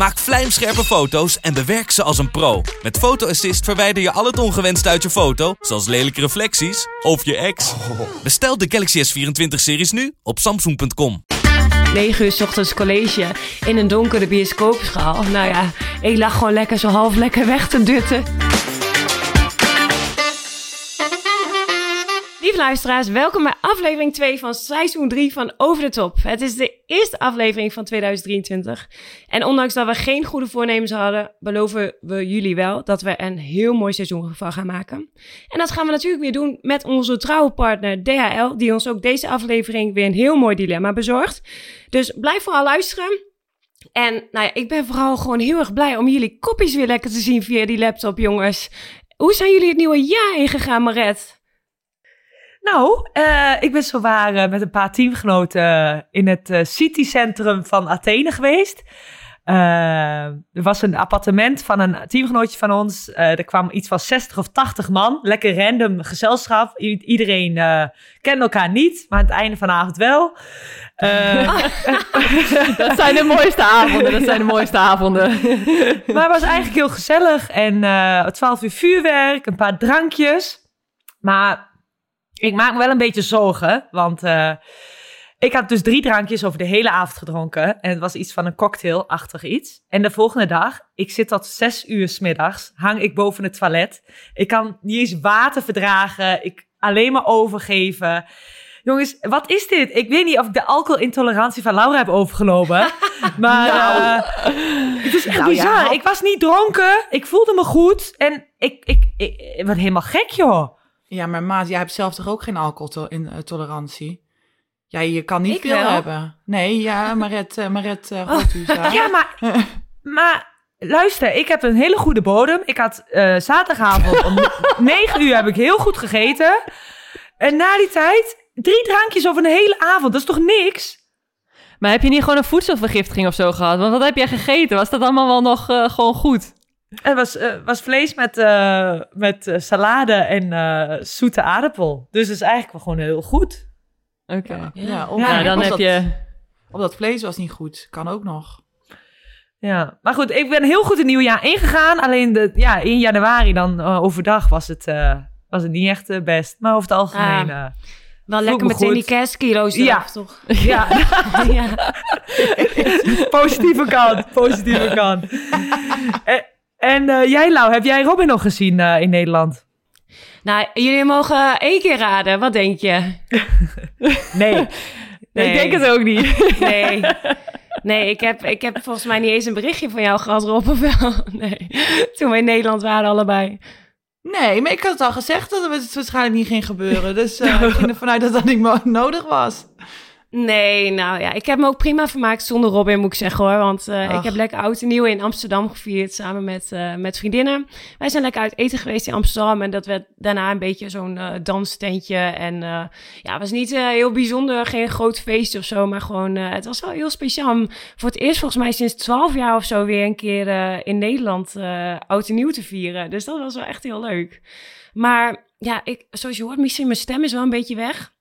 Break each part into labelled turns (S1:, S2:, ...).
S1: Maak vlijmscherpe foto's en bewerk ze als een pro. Met Photo Assist verwijder je al het ongewenst uit je foto, zoals lelijke reflecties of je ex. Bestel de Galaxy S24-series nu op samsung.com.
S2: 9 uur 's ochtends college in een donkere bioscoopschaal. Nou ja, ik lag gewoon lekker zo half lekker weg te dutten. Lieve luisteraars, welkom bij aflevering 2 van seizoen 3 van Over de Top. Het is de eerste aflevering van 2023. En ondanks dat we geen goede voornemens hadden, beloven we jullie wel dat we een heel mooi seizoen van gaan maken. En dat gaan we natuurlijk weer doen met onze trouwe partner DHL, die ons ook deze aflevering weer een heel mooi dilemma bezorgt. Dus blijf vooral luisteren. En nou ja, ik ben vooral gewoon heel erg blij om jullie kopjes weer lekker te zien via die laptop, jongens. Hoe zijn jullie het nieuwe jaar ingegaan, Maret?
S3: Nou, uh, ik ben zowaar uh, met een paar teamgenoten in het uh, citycentrum van Athene geweest. er was een appartement van een teamgenootje van ons. er kwam iets van 60 of 80 man. Lekker random gezelschap. I iedereen kende elkaar niet, maar aan het einde van de avond wel.
S2: dat zijn de mooiste avonden. Dat zijn de mooiste avonden.
S3: maar het was eigenlijk heel gezellig. En 12 uur vuurwerk, een paar drankjes. Maar ik maak me wel een beetje zorgen, want uh, ik had dus drie drankjes over de hele avond gedronken. En het was iets van een cocktailachtig iets. En de volgende dag, ik zit tot zes uur smiddags, hang ik boven het toilet. Ik kan niet eens water verdragen, ik alleen maar overgeven. Jongens, wat is dit? Ik weet niet of ik de alcoholintolerantie van Laura heb overgenomen. Maar nou. uh, het is echt nou, bizar. Ja. Ik was niet dronken. Ik voelde me goed. En ik, ik, ik, ik werd helemaal gek, joh.
S4: Ja, maar maat, jij hebt zelf toch ook geen alcoholintolerantie? Ja, je kan niet
S2: ik
S4: veel
S2: wel.
S4: hebben. Nee, ja, Maret, uh, Maret uh, oh.
S3: Ja, maar, maar luister, ik heb een hele goede bodem. Ik had uh, zaterdagavond om 9 uur heb ik heel goed gegeten. En na die tijd, drie drankjes over een hele avond. Dat is toch niks?
S2: Maar heb je niet gewoon een voedselvergiftiging of zo gehad? Want wat heb jij gegeten? Was dat allemaal wel nog uh, gewoon goed?
S3: Het was, uh, was vlees met, uh, met uh, salade en zoete aardappel. Dus het is eigenlijk wel gewoon heel goed.
S2: Oké. Okay.
S4: Ja, ja,
S2: dan heb
S4: dat,
S2: je...
S4: Of dat vlees was niet goed. Kan ook nog.
S3: Ja, maar goed, ik ben heel goed het nieuwe jaar ingegaan. Alleen de, ja, in januari dan overdag was het, was het niet echt best. Maar over het algemeen... Ah.
S2: Wel lekker meteen goed. die kerstkilo's eraf,
S3: ja.
S2: toch?
S3: Ja. ja. positieve kant, positieve kant. en, uh, jij, Lau, heb jij Robin nog gezien uh, in Nederland?
S2: Nou, jullie mogen één keer raden. Wat denk je?
S3: nee.
S2: nee. Ik denk het ook niet. nee. Nee, ik heb, ik heb volgens mij niet eens een berichtje van jou gehad, Rob, of wel? Nee. Toen we in Nederland waren allebei.
S4: Nee, maar ik had al gezegd dat het waarschijnlijk niet ging gebeuren. Dus uh, ik ging ervan uit dat dat niet nodig was.
S2: Nee, nou ja, ik heb me ook prima vermaakt zonder Robin, moet ik zeggen hoor. Want uh, ik heb lekker oud en nieuw in Amsterdam gevierd samen met, uh, met vriendinnen. Wij zijn lekker uit eten geweest in Amsterdam en dat werd daarna een beetje zo'n uh, danstentje. En ja, het was niet heel bijzonder, geen groot feest of zo, maar gewoon, het was wel heel speciaal om voor het eerst volgens mij sinds 12 jaar of zo weer een keer in Nederland oud en nieuw te vieren. Dus dat was wel echt heel leuk. Maar ja, ik, zoals je hoort, misschien mijn stem is wel een beetje weg.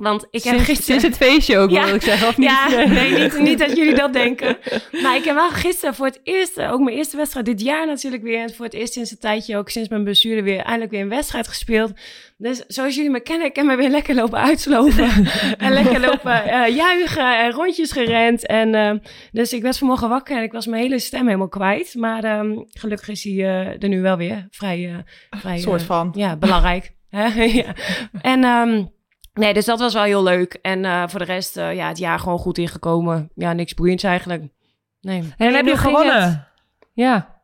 S2: Want ik heb
S5: sinds,
S2: gisteren...
S5: Sinds het feestje ook, ja. wil ik zeggen, of niet?
S2: Ja, nee, niet, niet dat jullie dat denken. Maar ik heb wel gisteren voor het eerst, ook mijn eerste wedstrijd dit jaar natuurlijk weer... en voor het eerst sinds een tijdje, ook sinds mijn blessure weer... eindelijk weer een wedstrijd gespeeld. Dus zoals jullie me kennen, ik heb me weer lekker lopen uitsloven. en lekker lopen uh, juichen en rondjes gerend. En uh, dus ik werd vanmorgen wakker en ik was mijn hele stem helemaal kwijt. Maar um, gelukkig is hij uh, er nu wel weer vrij... vrij
S4: soort van.
S2: Ja, belangrijk. ja. En... Um, Nee, dus dat was wel heel leuk. En uh, voor de rest, uh, ja, het jaar gewoon goed ingekomen. Ja, niks boeiends eigenlijk. Nee.
S3: En dan heb je gewonnen. Het...
S2: Ja.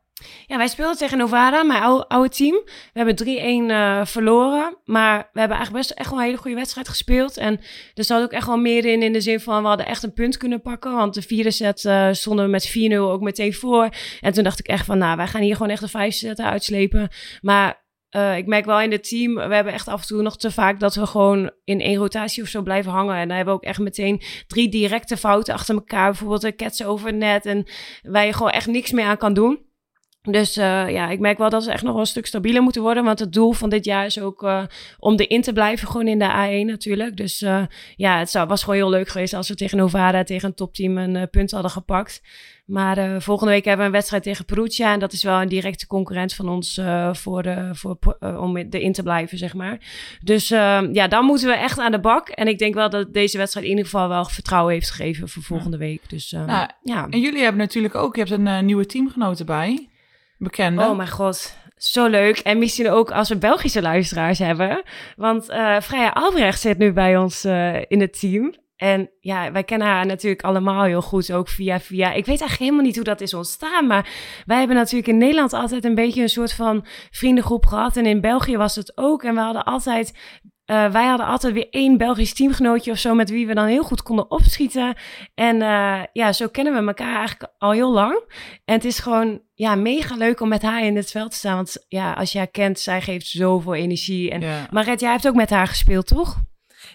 S2: Ja, wij speelden tegen Novara, mijn oude, oude team. We hebben 3-1 uh, verloren. Maar we hebben eigenlijk best echt wel een hele goede wedstrijd gespeeld. En er zat ook echt wel meer in, in de zin van... we hadden echt een punt kunnen pakken. Want de vierde set uh, stonden we met 4-0 ook meteen voor. En toen dacht ik echt van, nou, wij gaan hier gewoon echt de vijfde set uitslepen. Maar uh, ik merk wel in het team, we hebben echt af en toe nog te vaak dat we gewoon in één rotatie of zo blijven hangen. En dan hebben we ook echt meteen drie directe fouten achter elkaar. Bijvoorbeeld een ketsen over het net en waar je gewoon echt niks meer aan kan doen. Dus uh, ja, ik merk wel dat ze echt nog wel een stuk stabieler moeten worden. Want het doel van dit jaar is ook uh, om erin te blijven, gewoon in de A1 natuurlijk. Dus uh, ja, het zou, was gewoon heel leuk geweest als we tegen Novara, tegen een topteam, een punt hadden gepakt. Maar volgende week hebben we een wedstrijd tegen Perugia. En dat is wel een directe concurrent van ons voor de, voor, om erin te blijven, zeg maar. Dus ja, dan moeten we echt aan de bak. En ik denk wel dat deze wedstrijd in ieder geval wel vertrouwen heeft gegeven voor volgende week. Dus
S4: nou, ja. En jullie hebben natuurlijk ook, je hebt een nieuwe teamgenoot erbij bekende.
S2: Oh mijn god, zo leuk. En misschien ook als we Belgische luisteraars hebben. Want uh, Freya Albrecht zit nu bij ons uh, in het team. En ja, wij kennen haar natuurlijk allemaal heel goed, ook via via. Ik weet eigenlijk helemaal niet hoe dat is ontstaan, maar wij hebben natuurlijk in Nederland altijd een beetje een soort van vriendengroep gehad. En in België was het ook. En we hadden altijd uh, wij hadden altijd weer één Belgisch teamgenootje of zo met wie we dan heel goed konden opschieten. En uh, ja, zo kennen we elkaar eigenlijk al heel lang. En het is gewoon ja, mega leuk om met haar in het veld te staan. Want ja, als je haar kent, zij geeft zoveel energie. En ja. Jij hebt ook met haar gespeeld, toch?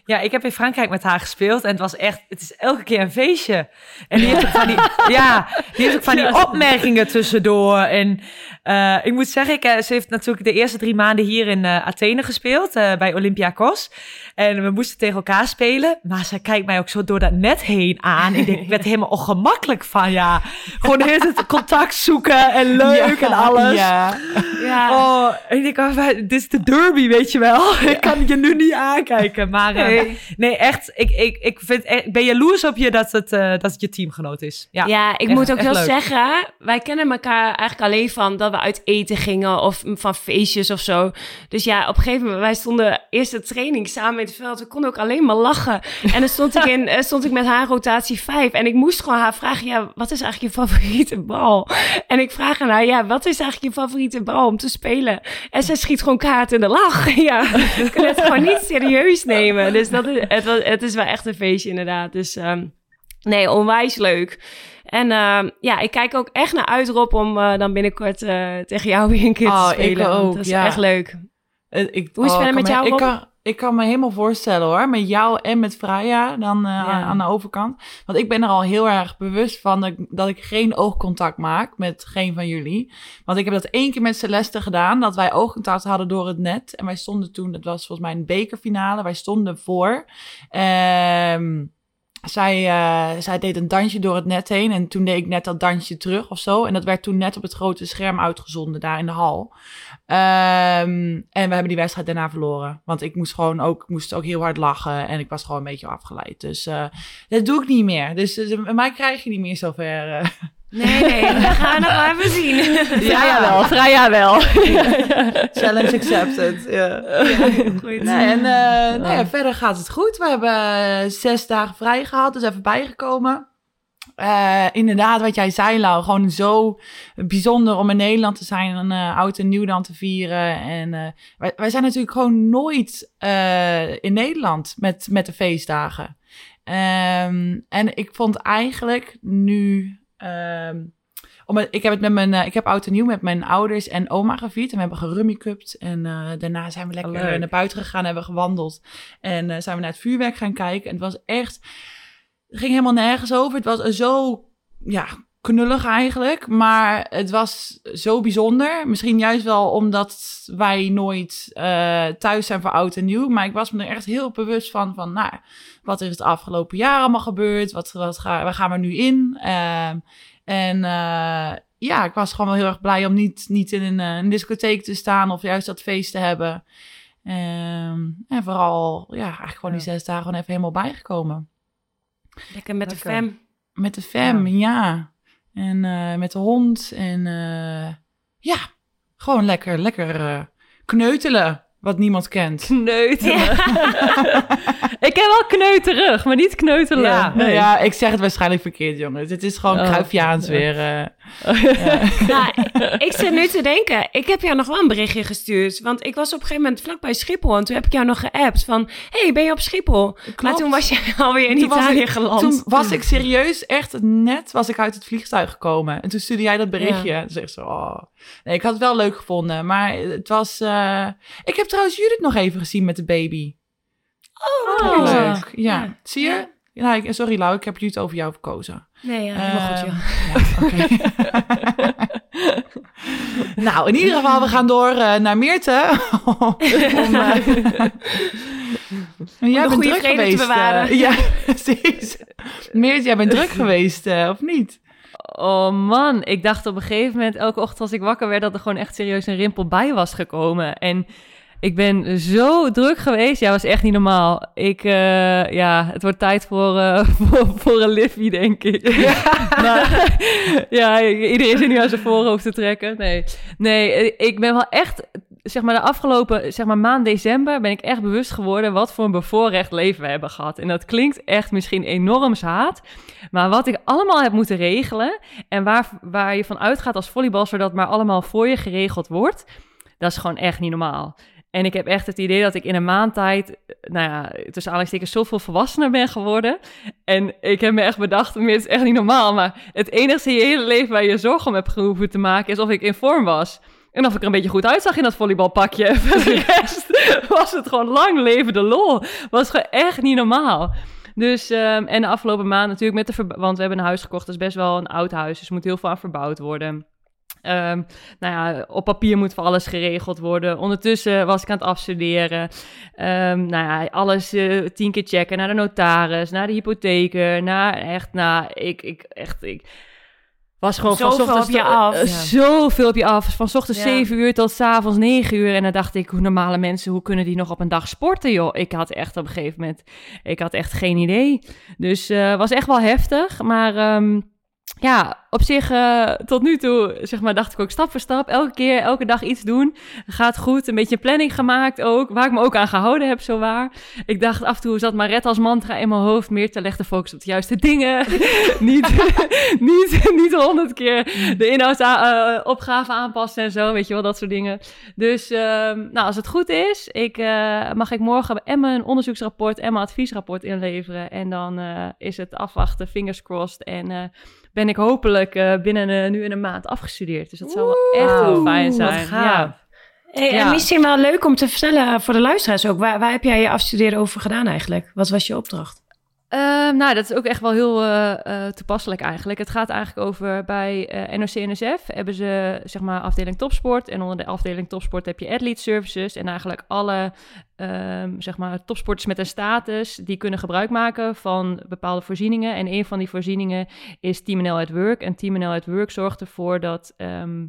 S3: Ja, ik heb in Frankrijk met haar gespeeld en het was echt, het is elke keer een feestje. En die heeft ook van die, ja, die heeft ook van die opmerkingen tussendoor. En uh, ik moet zeggen, ik, ze heeft natuurlijk de eerste drie maanden hier in uh, Athene gespeeld, uh, bij Olympiakos. En we moesten tegen elkaar spelen. Maar zij kijkt mij ook zo door dat net heen aan. Ik denk, ik werd helemaal ongemakkelijk van, ja. Gewoon heel het contact zoeken en leuk en alles. Ja. ja. Oh, en ik denk, oh, dit is de derby, weet je wel. ik kan je nu niet aankijken. Maar nee, nee echt, ik, ik, ik, vind, ik ben jaloers op je dat het, uh, dat het je teamgenoot is.
S2: Ja, ja ik moet ook wel zeggen, wij kennen elkaar eigenlijk alleen van dat we uit eten gingen of van feestjes of zo. Dus ja, op een gegeven moment, wij stonden eerste training samen in het veld. We konden ook alleen maar lachen. En dan stond ik, in, eh, stond ik met haar rotatie 5 en ik moest gewoon haar vragen, ja, wat is eigenlijk je favoriete bal? En ik vraag aan haar, ja, wat is eigenlijk je favoriete bal om te spelen? En zij schiet gewoon kaart in de lach. Ja, ik kan het gewoon niet serieus nemen. Dus dat is, het, was, het is wel echt een feestje inderdaad. Dus um, nee, onwijs leuk. En uh, ja, ik kijk ook echt naar uit, Rob, om uh, dan binnenkort uh, tegen jou weer een keer
S4: oh,
S2: te spelen.
S4: Ik ook,
S2: dat is
S4: ja.
S2: echt leuk.
S4: Ik,
S2: Hoe is het
S4: oh,
S2: met
S4: me,
S2: jou,
S4: ik kan, ik kan me helemaal voorstellen hoor, met jou en met Freya dan ja. aan, aan, de overkant. Want ik ben er al heel erg bewust van dat ik, dat ik geen oogcontact maak met geen van jullie. Want ik heb dat één keer met Celeste gedaan, dat wij oogcontact hadden door het net. En wij stonden toen, dat was volgens mij een bekerfinale, wij stonden voor. Um, zij, uh, zij deed een dansje door het net heen en toen deed ik net dat dansje terug of zo. En dat werd toen net op het grote scherm uitgezonden daar in de hal. Um, en we hebben die wedstrijd daarna verloren. Want ik moest gewoon ook, moest ook heel hard lachen en ik was gewoon een beetje afgeleid. Dus uh, dat doe ik niet meer. Dus uh, mij krijg je niet meer zover.
S2: Nee, nee, we gaan nog maar even zien.
S3: Ja, wel. Freya wel.
S4: Challenge accepted. Ja. ja goed. Nee, en uh, nou ja, verder gaat het goed. We hebben zes dagen vrij gehad, dus even bijgekomen. Uh, inderdaad, wat jij zei, Lau, gewoon zo bijzonder om in Nederland te zijn en uh, oud en nieuw dan te vieren. En uh, wij, wij, zijn natuurlijk gewoon nooit in Nederland met, met de feestdagen. Um, en ik vond eigenlijk nu Um, om, ik heb het met mijn, ik heb oud en nieuw met mijn ouders en oma gevierd. En we hebben gerummikupt. En uh, daarna zijn we lekker
S3: Oh,
S4: naar buiten gegaan, hebben gewandeld. En uh, zijn we naar het vuurwerk gaan kijken. En het was echt, het ging helemaal nergens over. Het was zo, ja, knullig eigenlijk. Maar het was zo bijzonder. Misschien juist wel omdat wij nooit uh, thuis zijn voor oud en nieuw. Maar ik was me er echt heel bewust van, van nou, wat is het afgelopen jaar allemaal gebeurd? Wat, wat ga, waar gaan we nu in? Uh, en uh, ja, ik was gewoon wel heel erg blij om niet, niet in een, een discotheek te staan of juist dat feest te hebben. Um, en vooral, ja, eigenlijk gewoon die zes dagen gewoon even helemaal bijgekomen.
S2: Lekker met
S3: Lekker.
S2: de fam.
S4: Met de fam, ja. ja. En uh, met de hond. En uh, ja, gewoon lekker, lekker uh, kneutelen. Wat niemand kent.
S3: Kneutelen. Ja.
S5: Ik heb wel kneuterig, maar niet kneutelen.
S3: Ja.
S5: nee.
S4: Ja, ik zeg het waarschijnlijk verkeerd, jongens. Het is gewoon
S5: Oh.
S4: Weer. eh.
S2: Nou, ik zit nu te denken, ik heb jou nog wel een berichtje gestuurd. Want ik was op een gegeven moment vlakbij Schiphol en toen heb ik jou nog geappt van... hey, ben je op Schiphol? Maar toen was je alweer in
S4: Toen
S2: Italië
S4: ik-
S2: geland.
S4: Toen was ik serieus echt net was ik uit het vliegtuig gekomen. En toen stuurde jij dat berichtje.
S2: Ja.
S4: En zeg zo, oh. Nee, ik had het wel leuk gevonden. Maar het was... eh, Ik heb trouwens Judith nog even gezien met de baby.
S2: Oh,
S4: Heel
S2: leuk.
S4: leuk. Ja.
S2: Ja.
S4: Zie je? Ja, ik, sorry Lau, ik heb Judith over jou verkozen.
S2: Nee, ja, helemaal goed,
S4: Ehm,
S2: joh.
S4: ja, oké. nou, in ieder geval, we gaan door eh, naar Meerte. Om, eh, jij bent
S2: goede
S4: druk
S2: vrede te
S4: geweest.
S2: bewaren.
S4: eh, ja, precies. Meerte, jij bent druk geweest, eh, of niet?
S5: Oh man, ik dacht op een gegeven moment, elke ochtend als ik wakker werd, dat er gewoon echt serieus een rimpel bij was gekomen. En ik ben zo druk geweest. Ja, was echt niet normaal. Ik, eh, ja, het wordt tijd voor, eh, voor, voor een liffie, denk ik. maar, ja, iedereen zit nu aan zijn voorhoofd te trekken. Nee, nee, ik ben wel echt, zeg maar, de afgelopen, zeg maar, maand december ben ik echt bewust geworden wat voor een bevoorrecht leven we hebben gehad. En dat klinkt echt misschien enorm zaad. Maar wat ik allemaal heb moeten regelen en waar, waar je van uitgaat als volleybalster dat maar allemaal voor je geregeld wordt, dat is gewoon echt niet normaal. En ik heb echt het idee dat ik in een maand tijd, nou ja, tussen aanhalingstekens zoveel volwassener ben geworden. En ik heb me echt bedacht, het is echt niet normaal, maar het enige je hele leven waar je zorgen om hebt hoeven te maken is of ik in vorm was. En of ik er een beetje goed uitzag in dat volleybalpakje. Voor de rest was het gewoon lang leven de lol. Was gewoon echt niet normaal. Dus, ehm, en de afgelopen maand natuurlijk met de... Want we hebben een huis gekocht, dat is best wel een oud huis. Dus er moet heel veel aan verbouwd worden. Ehm, nou ja, op papier moet voor alles geregeld worden. Ondertussen was ik aan het afstuderen. Ehm, nou ja, alles eh, tien keer checken. Naar de notaris, naar de hypotheker, naar echt, nou, ik, ik, echt, ik was gewoon van
S2: Zoveel
S5: ochtends
S2: op je af.
S5: eh,
S2: Ja.
S5: Zoveel op je af. Van 's ochtends
S2: Ja.
S5: 7 uur tot 's avonds 9 uur. En dan dacht ik, hoe normale mensen, hoe kunnen die nog op een dag sporten, joh? Ik had echt op een gegeven moment, ik had echt geen idee. Dus eh was echt wel heftig. Maar ehm, ja, op zich eh, tot nu toe, zeg maar, dacht ik ook stap voor stap. Elke keer, elke dag iets doen. Gaat goed. Een beetje planning gemaakt ook. Waar ik me ook aan gehouden heb, zo waar. Ik dacht af en toe zat maar red als mantra in mijn hoofd. Meer te leggen focus op de juiste dingen. niet, niet, niet honderd keer de inhoudsopgave aanpassen en zo. Weet je wel, dat soort dingen. Dus ehm, nou, als het goed is, ik, eh, mag ik morgen Emma een onderzoeksrapport en mijn adviesrapport inleveren. En dan eh, is het afwachten, fingers crossed. En eh, ben ik hopelijk eh, binnen eh, nu in een maand afgestudeerd. Dus dat zou wel echt heel fijn zijn.
S3: gaaf.
S5: Ja.
S2: Hey,
S5: Ja.
S2: En misschien wel leuk om te vertellen voor de luisteraars ook. Waar, waar heb jij je afstuderen over gedaan eigenlijk? Wat was je opdracht?
S5: Ehm, nou, dat is ook echt wel heel eh, eh, toepasselijk eigenlijk. Het gaat eigenlijk over bij eh NOC-NSF hebben ze zeg maar afdeling topsport. En onder de afdeling topsport heb je athlete services. En eigenlijk alle ehm, zeg maar topsporters met een status, die kunnen gebruik maken van bepaalde voorzieningen. En een van die voorzieningen is Team NL at Work. En Team NL at Work zorgt ervoor dat... ehm,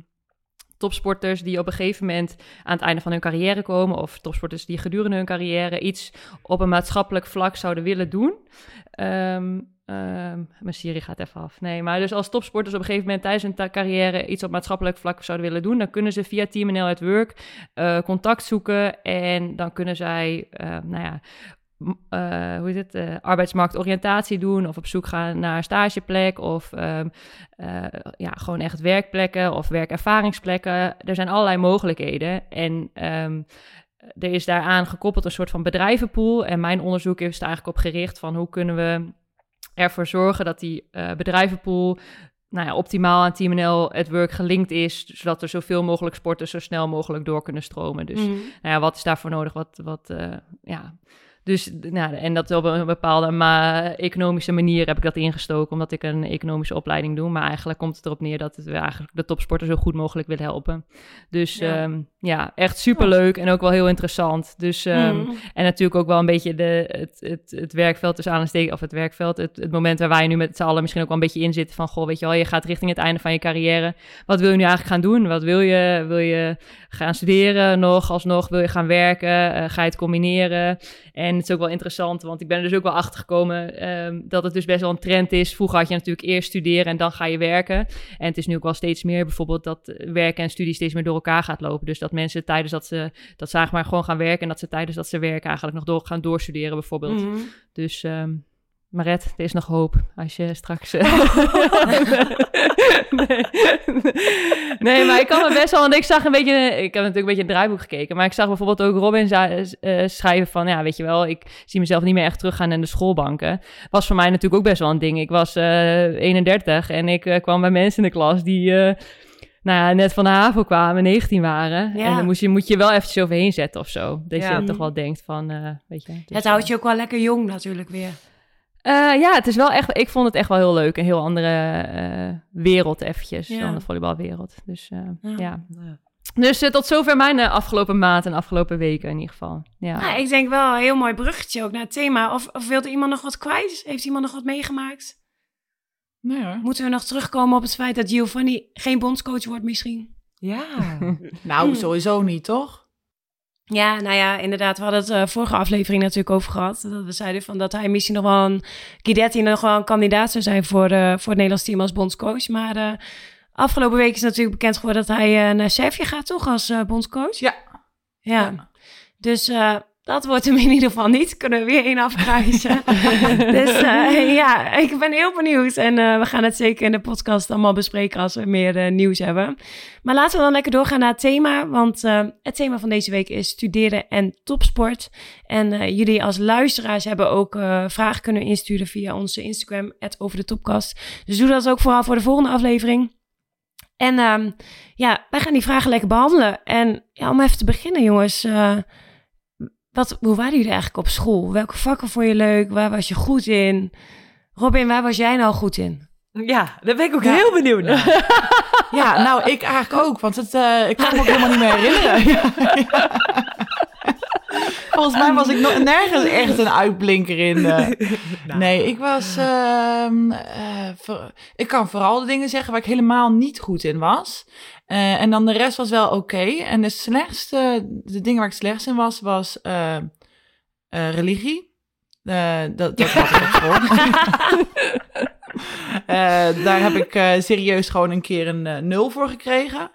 S5: Topsporters die op een gegeven moment aan het einde van hun carrière komen, of topsporters die gedurende hun carrière iets op een maatschappelijk vlak zouden willen doen. Ehm, mijn Siri gaat even af. Nee, maar dus als topsporters op een gegeven moment tijdens hun carrière iets op maatschappelijk vlak zouden willen doen, dan kunnen ze via Team NL at Work eh, contact zoeken en dan kunnen zij, eh, nou ja, eh, hoe heet het, eh, arbeidsmarktoriëntatie doen of op zoek gaan naar een stageplek of ehm, eh, ja, gewoon echt werkplekken of werkervaringsplekken. Er zijn allerlei mogelijkheden en ehm, er is daaraan gekoppeld een soort van bedrijvenpool. En mijn onderzoek is er eigenlijk op gericht van hoe kunnen we ervoor zorgen dat die bedrijvenpool nou ja, optimaal aan Team NL het work gelinkt is, zodat er zoveel mogelijk sporters zo snel mogelijk door kunnen stromen. Dus
S2: Mm.
S5: nou ja, wat is daarvoor nodig? Wat, wat ja. Dus, nou, en dat op een bepaalde ma economische manier heb ik dat ingestoken, omdat ik een economische opleiding doe. Maar eigenlijk komt het erop neer dat we eigenlijk de topsporters zo goed mogelijk willen helpen. Dus
S2: Ja.
S5: ja, ja echt superleuk en ook wel heel interessant. Dus, ehm,
S2: Mm.
S5: en natuurlijk ook wel een beetje de, het, het, het werkveld tussen aanhalingstekens, of het werkveld, het, het moment waar wij nu met z'n allen misschien ook wel een beetje in zitten van, goh, weet je wel, je gaat richting het einde van je carrière. Wat wil je nu eigenlijk gaan doen? Wat wil je? Wil je gaan studeren nog alsnog? Wil je gaan werken? Eh, ga je het combineren? En het is ook wel interessant, want ik ben er dus ook wel achter gekomen ehm, dat het dus best wel een trend is. Vroeger had je natuurlijk eerst studeren en dan ga je werken. En het is nu ook wel steeds meer bijvoorbeeld dat werken en studie steeds meer door elkaar gaat lopen. Dus dat mensen tijdens dat ze, dat ze maar gewoon gaan werken en dat ze tijdens dat ze werken eigenlijk nog door, gaan doorstuderen bijvoorbeeld.
S2: Mhm.
S5: Dus um, Maret, er is nog hoop als je straks. Uh... nee. nee. maar ik kan me best wel. Want ik zag een beetje. Ik heb natuurlijk een beetje het draaiboek gekeken. Maar ik zag bijvoorbeeld ook Robin uh, schrijven van. Ja, weet je wel, ik zie mezelf niet meer echt teruggaan in de schoolbanken. Was voor mij natuurlijk ook best wel een ding. Ik was uh, 31 en ik kwam bij mensen in de klas die nou ja, net van de HAVO kwamen, 19 waren. En dan moest je, moet je wel eventjes overheen zetten of zo. Dat je toch wel denkt van, uh, weet je.
S2: Dus, het houdt je ook wel lekker jong natuurlijk weer.
S5: Uh, ja, het is wel echt, ik vond het echt wel heel leuk. Een heel andere uh, wereld eventjes ja. dan de volleybalwereld. Dus ja. ja. Dus tot zover mijn afgelopen maand en afgelopen weken in ieder geval. Ja.
S2: ja. ik denk wel een heel mooi bruggetje ook naar het thema. Of, of wilde iemand nog wat kwijt? Heeft iemand nog wat meegemaakt?
S4: Nee hoor.
S2: Moeten we nog terugkomen op het feit dat Giovanni geen bondscoach wordt misschien?
S3: Ja.
S4: nou, sowieso niet, toch?
S2: Ja, nou ja, inderdaad. We hadden het uh, vorige aflevering natuurlijk over gehad. Dat we zeiden van dat hij misschien nog wel een... Guidetti nog wel een kandidaat zou zijn voor, uh, voor het Nederlands team als bondscoach. Maar uh, afgelopen week is natuurlijk bekend geworden dat hij naar Servië gaat, toch? Als bondscoach?
S4: Ja.
S2: Ja. ja. Dus dat wordt hem in ieder geval niet. Kunnen we weer één afkrijgen. dus uh, ja, ik ben heel benieuwd. En uh, we gaan het zeker in de podcast allemaal bespreken als we meer uh, nieuws hebben. Maar laten we dan lekker doorgaan naar het thema. Want het thema van deze week is studeren en topsport. En jullie als luisteraars hebben ook vragen kunnen insturen via onze Instagram, over de topkast. Dus doe dat ook vooral voor de volgende aflevering. En um, ja, wij gaan die vragen lekker behandelen. En ja, om even te beginnen, jongens. Wat, hoe waren jullie eigenlijk op school? Welke vakken vond je leuk? Waar was je goed in? Robin, waar was jij nou goed in?
S3: Ja, daar ben ik ook heel benieuwd naar.
S4: ja, nou, ik eigenlijk ook. Want het, uh, ik kan me ook helemaal niet meer herinneren. Volgens mij was ik nog nergens echt een uitblinker in. Uh. Nou. Nee, ik was. Uh, uh, ik kan vooral de dingen zeggen waar ik helemaal niet goed in was. Uh, en dan de rest was wel oké. Okay. En de slechtste, de dingen waar ik slechts in was, was religie. dat, dat had ik gewoon. daar heb ik serieus gewoon een keer een nul voor gekregen.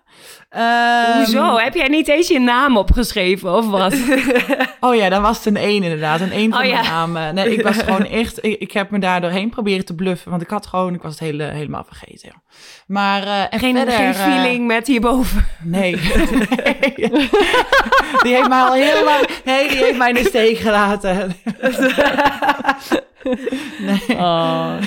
S2: Um, Hoezo? Heb jij niet eens je naam opgeschreven of wat?
S4: oh ja, dan was het een 1 inderdaad. Een 1 van oh, ja. mijn naam. Nee, ik was gewoon echt... Ik, ik, heb me daar doorheen proberen te bluffen. Want ik had gewoon... Ik was het hele, helemaal vergeten. Ja. Maar uh,
S2: geen,
S4: verder,
S2: geen feeling uh, met hierboven?
S4: Nee. nee. die heeft mij al heel lang... Nee, die heeft mij in de steek gelaten. nee. Oh.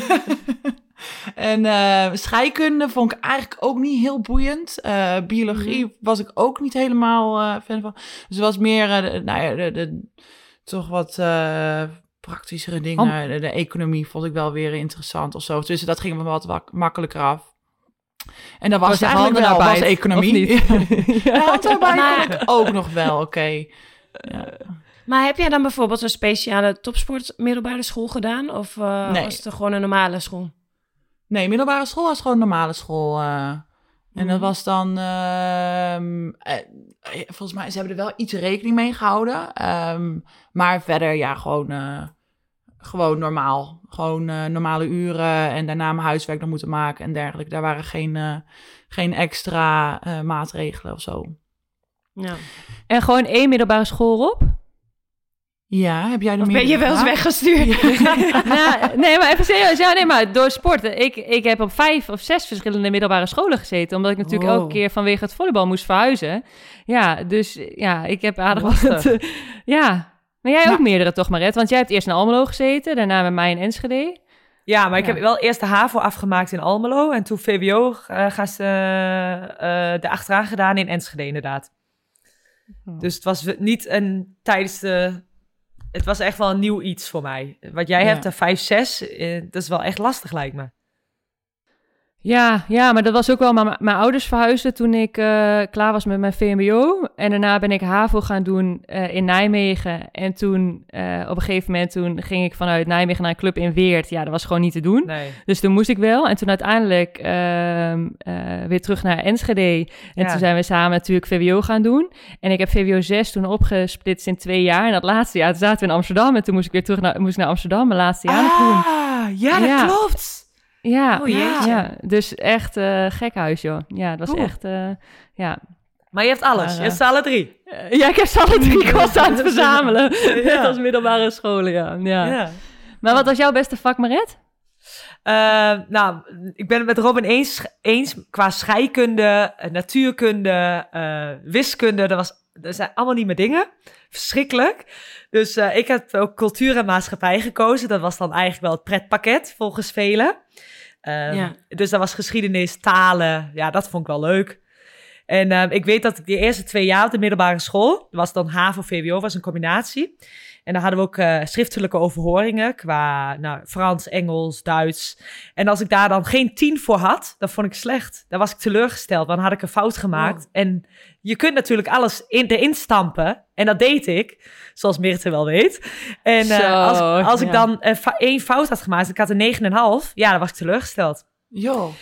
S4: En uh, scheikunde vond ik eigenlijk ook niet heel boeiend. Uh, biologie mm. was ik ook niet helemaal uh, fan van. Dus het was meer, nou ja, de, de, toch wat praktischere dingen. De, de, economie vond ik wel weer interessant of zo. Dus dat ging me wat makkelijker af. En dat was, was eigenlijk wel, was economie. ja, handarbeid maar... ik ook nog wel, oké. Okay. Ja.
S2: Maar heb jij dan bijvoorbeeld een speciale topsport middelbare school gedaan? Of nee. was het gewoon een normale school?
S4: Nee, middelbare school was gewoon normale school. Uh, en dat mhm. was dan, uh, volgens mij, ze hebben er wel iets rekening mee gehouden. Um, maar verder, ja, gewoon, uh, gewoon normaal. Gewoon normale uren en daarna mijn huiswerk nog moeten maken en dergelijke. Daar waren geen, geen extra maatregelen of zo.
S5: Ja. En gewoon één middelbare school op?
S4: Ja, heb jij er
S2: of
S4: meer
S2: ben je wel eens weggestuurd?
S5: nou, nee, maar even serieus. Ja, nee, maar door sporten. Ik, ik heb op vijf of zes verschillende middelbare scholen gezeten. Omdat ik natuurlijk elke keer vanwege het volleybal moest verhuizen. Ja, dus ja, ik heb aardig wat... ja, maar jij ook meerdere toch, Maret? Want jij hebt eerst in Almelo gezeten, daarna bij mij in Enschede.
S3: Ja, maar ik heb wel eerst de HAVO afgemaakt in Almelo. En toen VWO uh, gaan ze uh, de achteraan gedaan in Enschede inderdaad. Oh. Dus het was niet een tijdens de het was echt wel een nieuw iets voor mij. Wat jij hebt, een 5, 6, eh, dat is wel echt lastig, lijkt me.
S5: Ja, ja, maar dat was ook wel. Mijn, mijn ouders verhuisden toen ik uh, klaar was met mijn VMBO. En daarna ben ik HAVO gaan doen uh, in Nijmegen. En toen, uh, op een gegeven moment, toen ging ik vanuit Nijmegen naar een club in Weert. Ja, dat was gewoon niet te doen.
S3: Nee.
S5: Dus toen moest ik wel. En toen uiteindelijk ehm, weer terug naar Enschede. En
S3: Ja.
S5: toen zijn we samen natuurlijk VWO gaan doen. En ik heb VWO 6 toen opgesplitst in twee jaar. En dat laatste jaar toen zaten we in Amsterdam. En toen moest ik weer terug naar, moest ik naar Amsterdam, mijn laatste jaar doen.
S3: Ah, ja, dat
S5: Ja.
S3: klopt.
S5: Ja,
S2: Oh,
S5: ja, dus echt eh gek huis, joh. Ja, dat was echt, eh, ja.
S3: Maar je hebt alles.
S5: Maar,
S3: je
S5: eh,
S3: hebt ze alle drie.
S5: Eh, ja, ik heb ze alle drie klas aan het verzamelen.
S3: Ja.
S5: Net als middelbare scholen, ja. ja.
S3: Ja.
S5: Maar wat was jouw beste vak, Maret?
S3: Eh, nou, ik ben het met Robin eens, eens qua scheikunde, eh, natuurkunde, eh, wiskunde. Dat, was, dat zijn allemaal niet mijn dingen. Verschrikkelijk. Dus eh, ik heb ook cultuur en maatschappij gekozen. Dat was dan eigenlijk wel het pretpakket, volgens velen. Ehm,
S2: Ja.
S3: Dus dat was geschiedenis, talen. Ja, dat vond ik wel leuk. En eh, ik weet dat ik de eerste twee jaar op de middelbare school, dat was dan HAVO, VWO, was een combinatie. En dan hadden we ook eh, schriftelijke overhoringen qua nou, Frans, Engels, Duits. En als ik daar dan geen tien voor had, dan vond ik slecht. Dan was ik teleurgesteld, want dan had ik een fout gemaakt. En je kunt natuurlijk alles in, erin stampen. En dat deed ik, zoals Mirte wel weet. En eh,
S5: Zo,
S3: als, als ik dan eh, één fout had gemaakt, ik had een 9,5, ja, dan was ik teleurgesteld.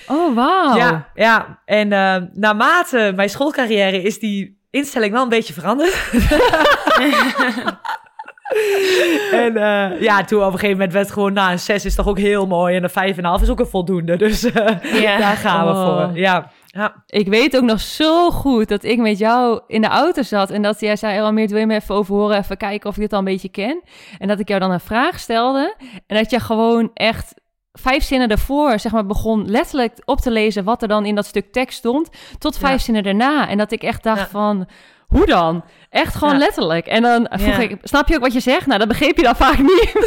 S5: Oh, wauw.
S3: Ja, ja. En naarmate mijn schoolcarrière is die instelling wel een beetje veranderd. en eh, ja, toen op een gegeven moment werd het gewoon, nou, een 6 is toch ook heel mooi. En een 5,5 is ook een voldoende. Dus eh, daar gaan we
S5: Oh.
S3: voor. Ja, ja.
S5: Ik weet ook nog zo goed dat ik met jou in de auto zat en dat jij zei, Elmeert, wil je me even overhoren, even kijken of ik dit al een beetje ken? En dat ik jou dan een vraag stelde en dat je gewoon echt vijf zinnen ervoor, zeg maar, begon letterlijk op te lezen wat er dan in dat stuk tekst stond, tot vijf
S3: Ja.
S5: zinnen daarna. En dat ik echt dacht
S3: Ja.
S5: van, hoe dan? Echt gewoon
S3: Ja.
S5: letterlijk. En dan vroeg
S2: Ja.
S5: ik, snap je ook wat je zegt? Nou, dat begreep je dan vaak niet.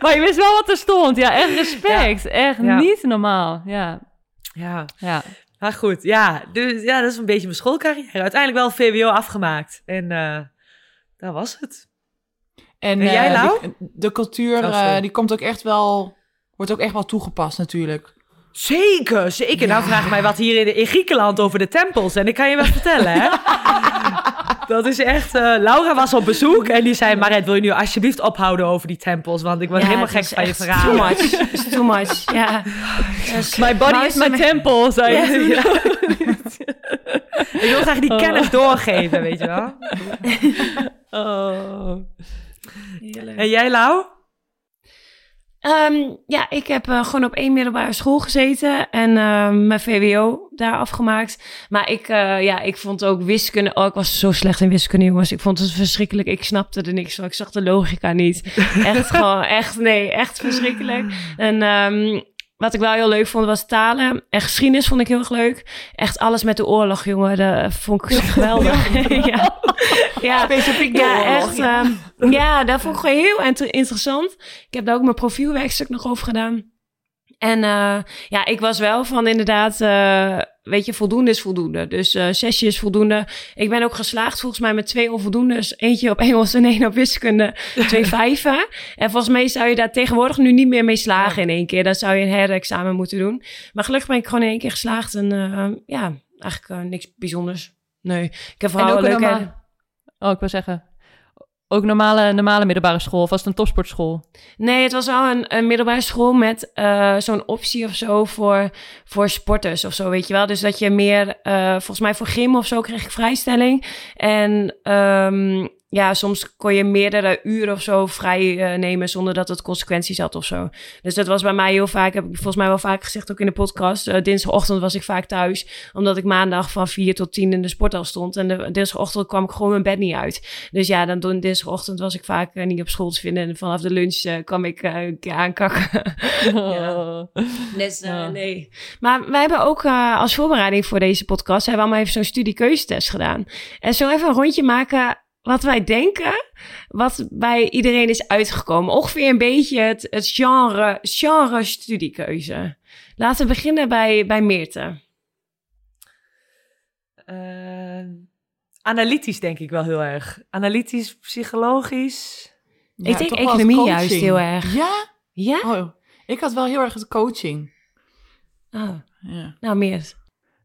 S5: maar je wist wel wat er stond. Ja, echt respect. Echt
S3: Ja.
S5: niet normaal. Ja,
S3: ja.
S5: ja.
S3: Maar goed, ja. Dus ja, dat is een beetje mijn schoolcarrière. Uiteindelijk wel VWO afgemaakt. En eh dat was het.
S4: En
S3: En jij,
S4: eh, de cultuur,
S3: Oh,
S4: eh, die komt ook echt wel, wordt ook echt wel toegepast natuurlijk.
S3: Zeker, zeker. Nou vraag mij wat hier in, in Griekenland over de tempels. En ik kan je wel vertellen, hè. Dat is echt... eh, Laura was op bezoek en die zei... Maret, wil je nu alsjeblieft ophouden over die tempels? Want ik word
S2: Ja,
S3: helemaal gek van je verhalen.
S2: Too much. It's too much. Ja.
S5: My body is my temple, zei je
S3: ik wil graag die
S5: Oh.
S3: kennis doorgeven, weet je wel.
S5: Oh.
S3: En jij, Lau?
S2: Ehm, ja, ik heb eh, gewoon op één middelbare school gezeten en ehm, mijn VWO daar afgemaakt. Maar ik, eh, ja, ik vond ook wiskunde... Oh, ik was zo slecht in wiskunde, jongens. Ik vond het verschrikkelijk. Ik snapte er niks van. Ik zag de logica niet. Echt gewoon, echt, nee, echt verschrikkelijk. En ehm, wat ik wel heel leuk vond, was talen. En geschiedenis vond ik heel erg leuk. Echt alles met de oorlog, jongen. Dat vond ik geweldig. ja. ja.
S4: Specifiek de
S2: Ja,
S4: oorlog,
S2: echt.
S4: ja.
S2: ehm, ja, dat vond ik gewoon heel inter- interessant. Ik heb daar ook mijn profielwerkstuk nog over gedaan. En eh, ja, ik was wel van inderdaad, eh, weet je, voldoende is voldoende. Dus zesje is voldoende. Ik ben ook geslaagd volgens mij met twee onvoldoendes. Eentje op Engels en één op wiskunde. Twee vijven. En volgens mij zou je daar tegenwoordig nu niet meer mee slagen in één keer. Dan zou je een herexamen moeten doen. Maar gelukkig ben ik gewoon in één keer geslaagd. En eh, ja, eigenlijk eh, niks bijzonders. Nee, ik heb
S5: En
S2: vooral
S5: ook
S2: een
S5: een
S2: leuke...
S5: normaal- Oh, ik wil zeggen. Ook normale, normale middelbare school, of was het een topsportschool?
S2: Nee, het was wel een, middelbare school met eh, zo'n optie of zo voor, voor sporters of zo, weet je wel. Dus dat je meer, eh, volgens mij voor gym of zo kreeg ik vrijstelling. En ehm, ja, soms kon je meerdere uren of zo vrij eh, nemen zonder dat het consequenties had of zo. Dus dat was bij mij heel vaak, heb ik volgens mij wel vaak gezegd ook in de podcast. eh, dinsdagochtend was ik vaak thuis, omdat ik maandag van 4 tot 10 in de sporthal stond. En de, dinsdagochtend kwam ik gewoon mijn bed niet uit. Dus ja, dan toen dinsdagochtend was ik vaak eh, niet op school te vinden. En vanaf de lunch kwam ik eh, een keer aankakken. Ja. Dus
S5: Ja.
S2: nee. Maar wij hebben ook eh, als voorbereiding voor deze podcast... hebben we allemaal even zo'n studiekeuzetest gedaan. En zo even een rondje maken wat wij denken... wat bij iedereen is uitgekomen. Ongeveer een beetje het, het genre, genre studiekeuze. Laten we beginnen bij, bij Meerte.
S3: Eh, analytisch denk ik wel heel erg. Analytisch, psychologisch.
S2: Ik denk economie juist heel erg.
S4: Ja?
S2: Ja?
S4: Oh, Ik had wel heel erg het coaching.
S2: Oh,
S4: Ja.
S2: nou, meer.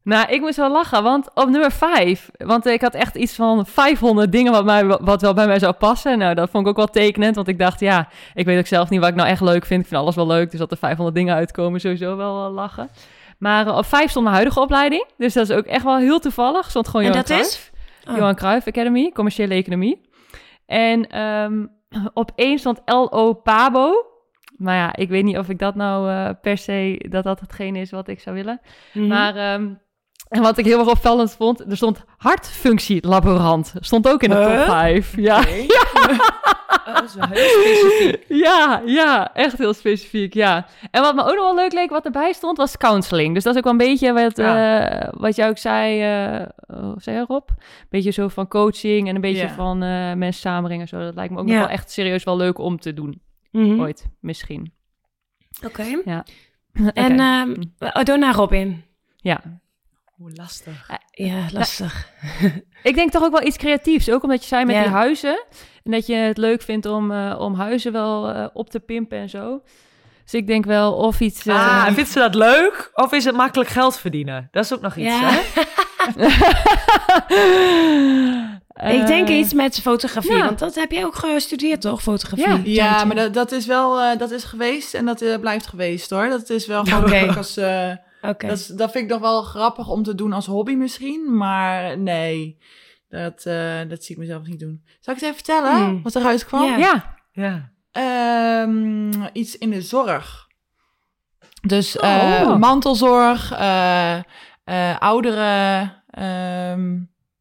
S5: Nou, ik moest wel lachen, want op nummer 5, want ik had echt iets van 500 dingen wat, mij, wat wel bij mij zou passen. Nou, dat vond ik ook wel tekenend, want ik dacht, ja, ik weet ook zelf niet wat ik nou echt leuk vind. Ik vind alles wel leuk, dus dat er 500 dingen uitkomen, sowieso wel lachen. Maar eh, op 5 stond mijn huidige opleiding, dus dat is ook echt wel heel toevallig. Stond gewoon
S2: En
S5: Johan
S2: dat
S5: Cruijff.
S2: is? Oh.
S5: Johan Cruijff Academy, commerciële economie. En ehm, op één stond LO Pabo. Maar ja, ik weet niet of ik dat nou eh, per se, dat dat hetgene is wat ik zou willen.
S2: Mhm.
S5: Maar ehm, en wat ik heel erg opvallend vond, er stond hartfunctielaborant. Stond ook in de top
S2: Huh?
S5: 5. Ja,
S3: Oh, dat is wel heel specifiek.
S5: ja, ja, echt heel specifiek, ja. En wat me ook nog wel leuk leek, wat erbij stond, was counseling. Dus dat is ook wel een beetje wat, eh, wat jij ook zei, oh, zei Rob? Een beetje zo van coaching en een beetje
S4: Ja.
S5: van eh, mensen samenbrengen en zo. Dat lijkt me ook
S2: Ja.
S5: nog wel echt serieus wel leuk om te doen.
S2: Mhm.
S5: Ooit, misschien.
S2: Oké.
S5: Oké.
S2: En ehm oh, door naar Robin.
S5: ja.
S3: Hoe lastig.
S2: Ja, lastig.
S5: Ik denk toch ook wel iets creatiefs. Ook omdat je zei met
S2: Ja.
S5: die huizen. En dat je het leuk vindt om, eh, om huizen wel eh, op te pimpen en zo. Dus ik denk wel of iets... eh,
S3: Ah, en vindt ze dat leuk? Of is het makkelijk geld verdienen? Dat is ook nog iets,
S2: Ja.
S3: hè?
S2: ik denk
S5: eh,
S2: iets met fotografie,
S5: ja.
S2: want dat heb jij ook gestudeerd, toch? Fotografie.
S5: Ja.
S4: Maar dat, dat is wel eh, dat is geweest en dat eh, blijft geweest hoor. Dat is wel gewoon leuk als.
S2: Oké.
S4: dat, is- dat vind ik nog wel grappig om te doen als hobby misschien, maar nee, dat, eh, dat zie ik mezelf niet doen. Zal ik het even vertellen
S2: Hmm.
S4: wat eruit kwam?
S2: Ja.
S5: Ja,
S3: Ja.
S4: Ehm, iets in de zorg. Dus
S5: Oh.
S4: eh, mantelzorg, eh eh ouderen, ehm,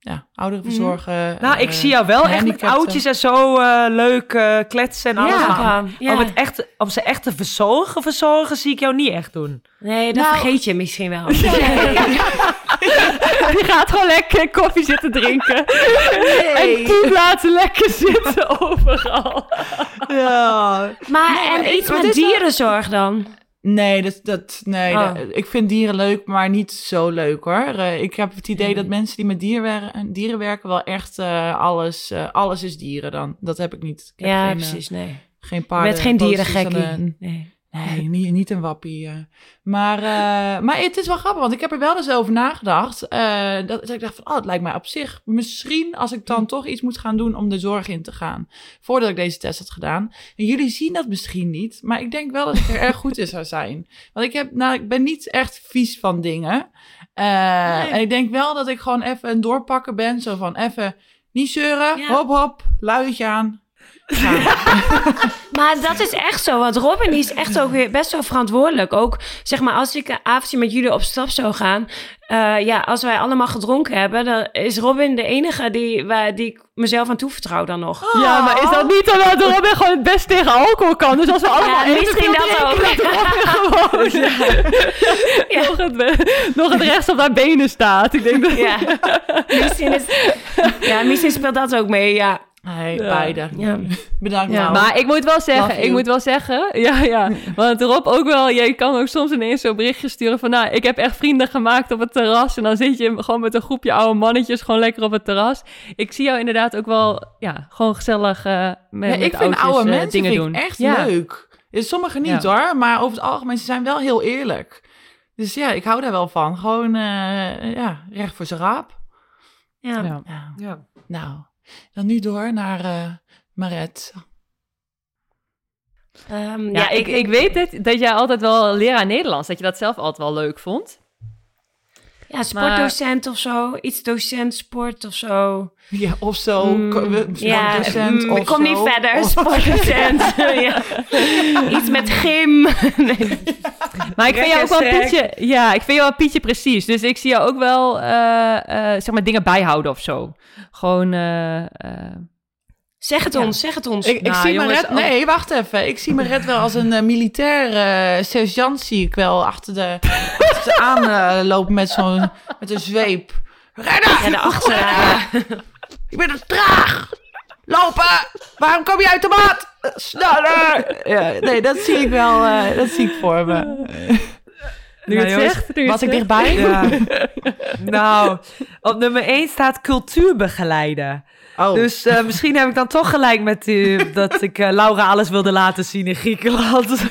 S4: ja, ouderen verzorgen.
S3: Nou, ik
S4: eh,
S3: zie jou wel echt met oudjes en zo eh, leuk eh, kletsen en alles.
S2: Ja. Ja.
S3: Om, het echt, om ze echt te verzorgen, verzorgen, zie ik jou niet echt doen.
S2: Nee, dat
S4: Nou-
S2: vergeet je misschien wel.
S5: die gaat gewoon lekker koffie zitten drinken.
S4: Nee.
S5: En poep laten lekker zitten overal.
S4: Ja.
S2: Maar
S4: Nee, maar
S2: en iets met dierenzorg dan?
S4: Nee, dat, dat, nee dat- ik vind dieren leuk, maar niet zo leuk hoor. Eh, ik heb het idee
S2: Hmm.
S4: dat mensen die met dieren, dieren werken wel echt eh, alles, eh, alles is dieren dan. Dat heb ik niet. Ik heb
S2: Ja,
S4: geen,
S2: precies, nee.
S4: geen paarden.
S2: Met geen dierengekkie. Nee.
S4: Nee, niet, niet een wappie. eh. Maar, eh, maar het is wel grappig, want ik heb er wel eens over nagedacht. eh, dat, dat ik dacht van, oh, het lijkt mij op zich misschien als ik dan toch iets moet gaan doen om de zorg in te gaan. Voordat ik deze test had gedaan. En jullie zien dat misschien niet, maar ik denk wel dat ik er erg goed in zou zijn. Want ik, heb, nou, ik ben niet echt vies van dingen. En ik denk wel dat ik gewoon even een doorpakken ben. Zo van even niet zeuren,
S2: Ja.
S4: hop hop, luidje aan.
S2: Maar dat is echt zo, want Robin die is echt ook weer best wel verantwoordelijk. Ook zeg maar, als ik een avondje met jullie op stap zou gaan, eh, ja, als wij allemaal gedronken hebben, dan is Robin de enige die, waar, die ik mezelf aan toevertrouw dan nog.
S5: Ja, maar is dat niet omdat Robin gewoon het best tegen alcohol kan? Dus als we allemaal
S2: Ja, misschien dat ook.
S5: drinken, dat Robin gewoon nog, het, nog het rechts op haar benen staat. Ik denk dat...
S2: Ja, misschien, is, ja, misschien speelt dat ook mee, ja.
S4: Nee,
S5: Ja.
S4: beide.
S2: Ja.
S4: Bedankt.
S2: Ja.
S4: nou.
S5: Maar ik moet wel zeggen, ik moet wel zeggen, ja, ja. Want Rob ook wel, jij kan ook soms ineens zo'n berichtje sturen van, nou, ik heb echt vrienden gemaakt op het terras. En dan zit je gewoon met een groepje oude mannetjes gewoon lekker op het terras. Ik zie jou inderdaad ook wel, ja, gewoon gezellig eh met,
S4: Ja,
S5: met
S4: ik vind
S5: oudjes,
S4: oude
S5: eh,
S4: mensen
S5: dingen
S4: vind
S5: doen.
S4: ik echt
S5: ja.
S4: leuk. Sommigen niet
S5: Ja.
S4: hoor, maar over het algemeen ze zijn wel heel eerlijk. Dus ja, ik hou daar wel van. Gewoon, eh, ja, recht voor zijn raap.
S2: Ja.
S5: Ja.
S4: Ja.
S3: Ja.
S4: Nou, dan nu door naar eh Maret.
S2: Ehm,
S5: Ja, ik, ik weet het, dat jij altijd wel leraar Nederlands, dat je dat zelf altijd wel leuk vond.
S2: Ja, sportdocent of zo. Iets docent sport of zo.
S4: Ja, of zo.
S2: Mm, ja,
S4: sportdocent
S2: mm,
S4: of
S2: ik kom niet verder.
S4: Of-
S2: Sportdocent. ja. Iets met gym. nee.
S5: Maar ik vind jou ook wel
S3: Lekker
S5: Pietje, ja, ik vind jou wel Pietje precies. Dus ik zie jou ook wel, eh, eh, zeg maar, dingen bijhouden of zo. Gewoon, eh, eh,
S2: Zeg het
S5: Ja.
S2: ons, zeg het ons.
S4: Ik, ik
S5: Nou,
S4: zie
S5: jongens,
S4: Maret... Nee, wacht even. Ik zie Maret wel als een eh, militair eh, sergeant zie ik wel achter de, achter ze aan eh, lopen met zo'n met een zweep. Rennen!
S2: Daarachter. ja.
S4: Ik ben er traag! Lopen! Waarom kom je uit de mat? Sneller! Ja, nee, dat zie ik wel. eh, dat zie ik voor me.
S5: Nu je
S3: Nou,
S5: het zegt, nu
S4: Was
S5: het
S4: ik dichtbij?
S3: Ja. nou, op nummer 1 staat cultuurbegeleiden.
S4: Oh.
S3: Dus eh, misschien heb ik dan toch gelijk met die, dat ik eh, Laura alles wilde laten zien in Griekenland.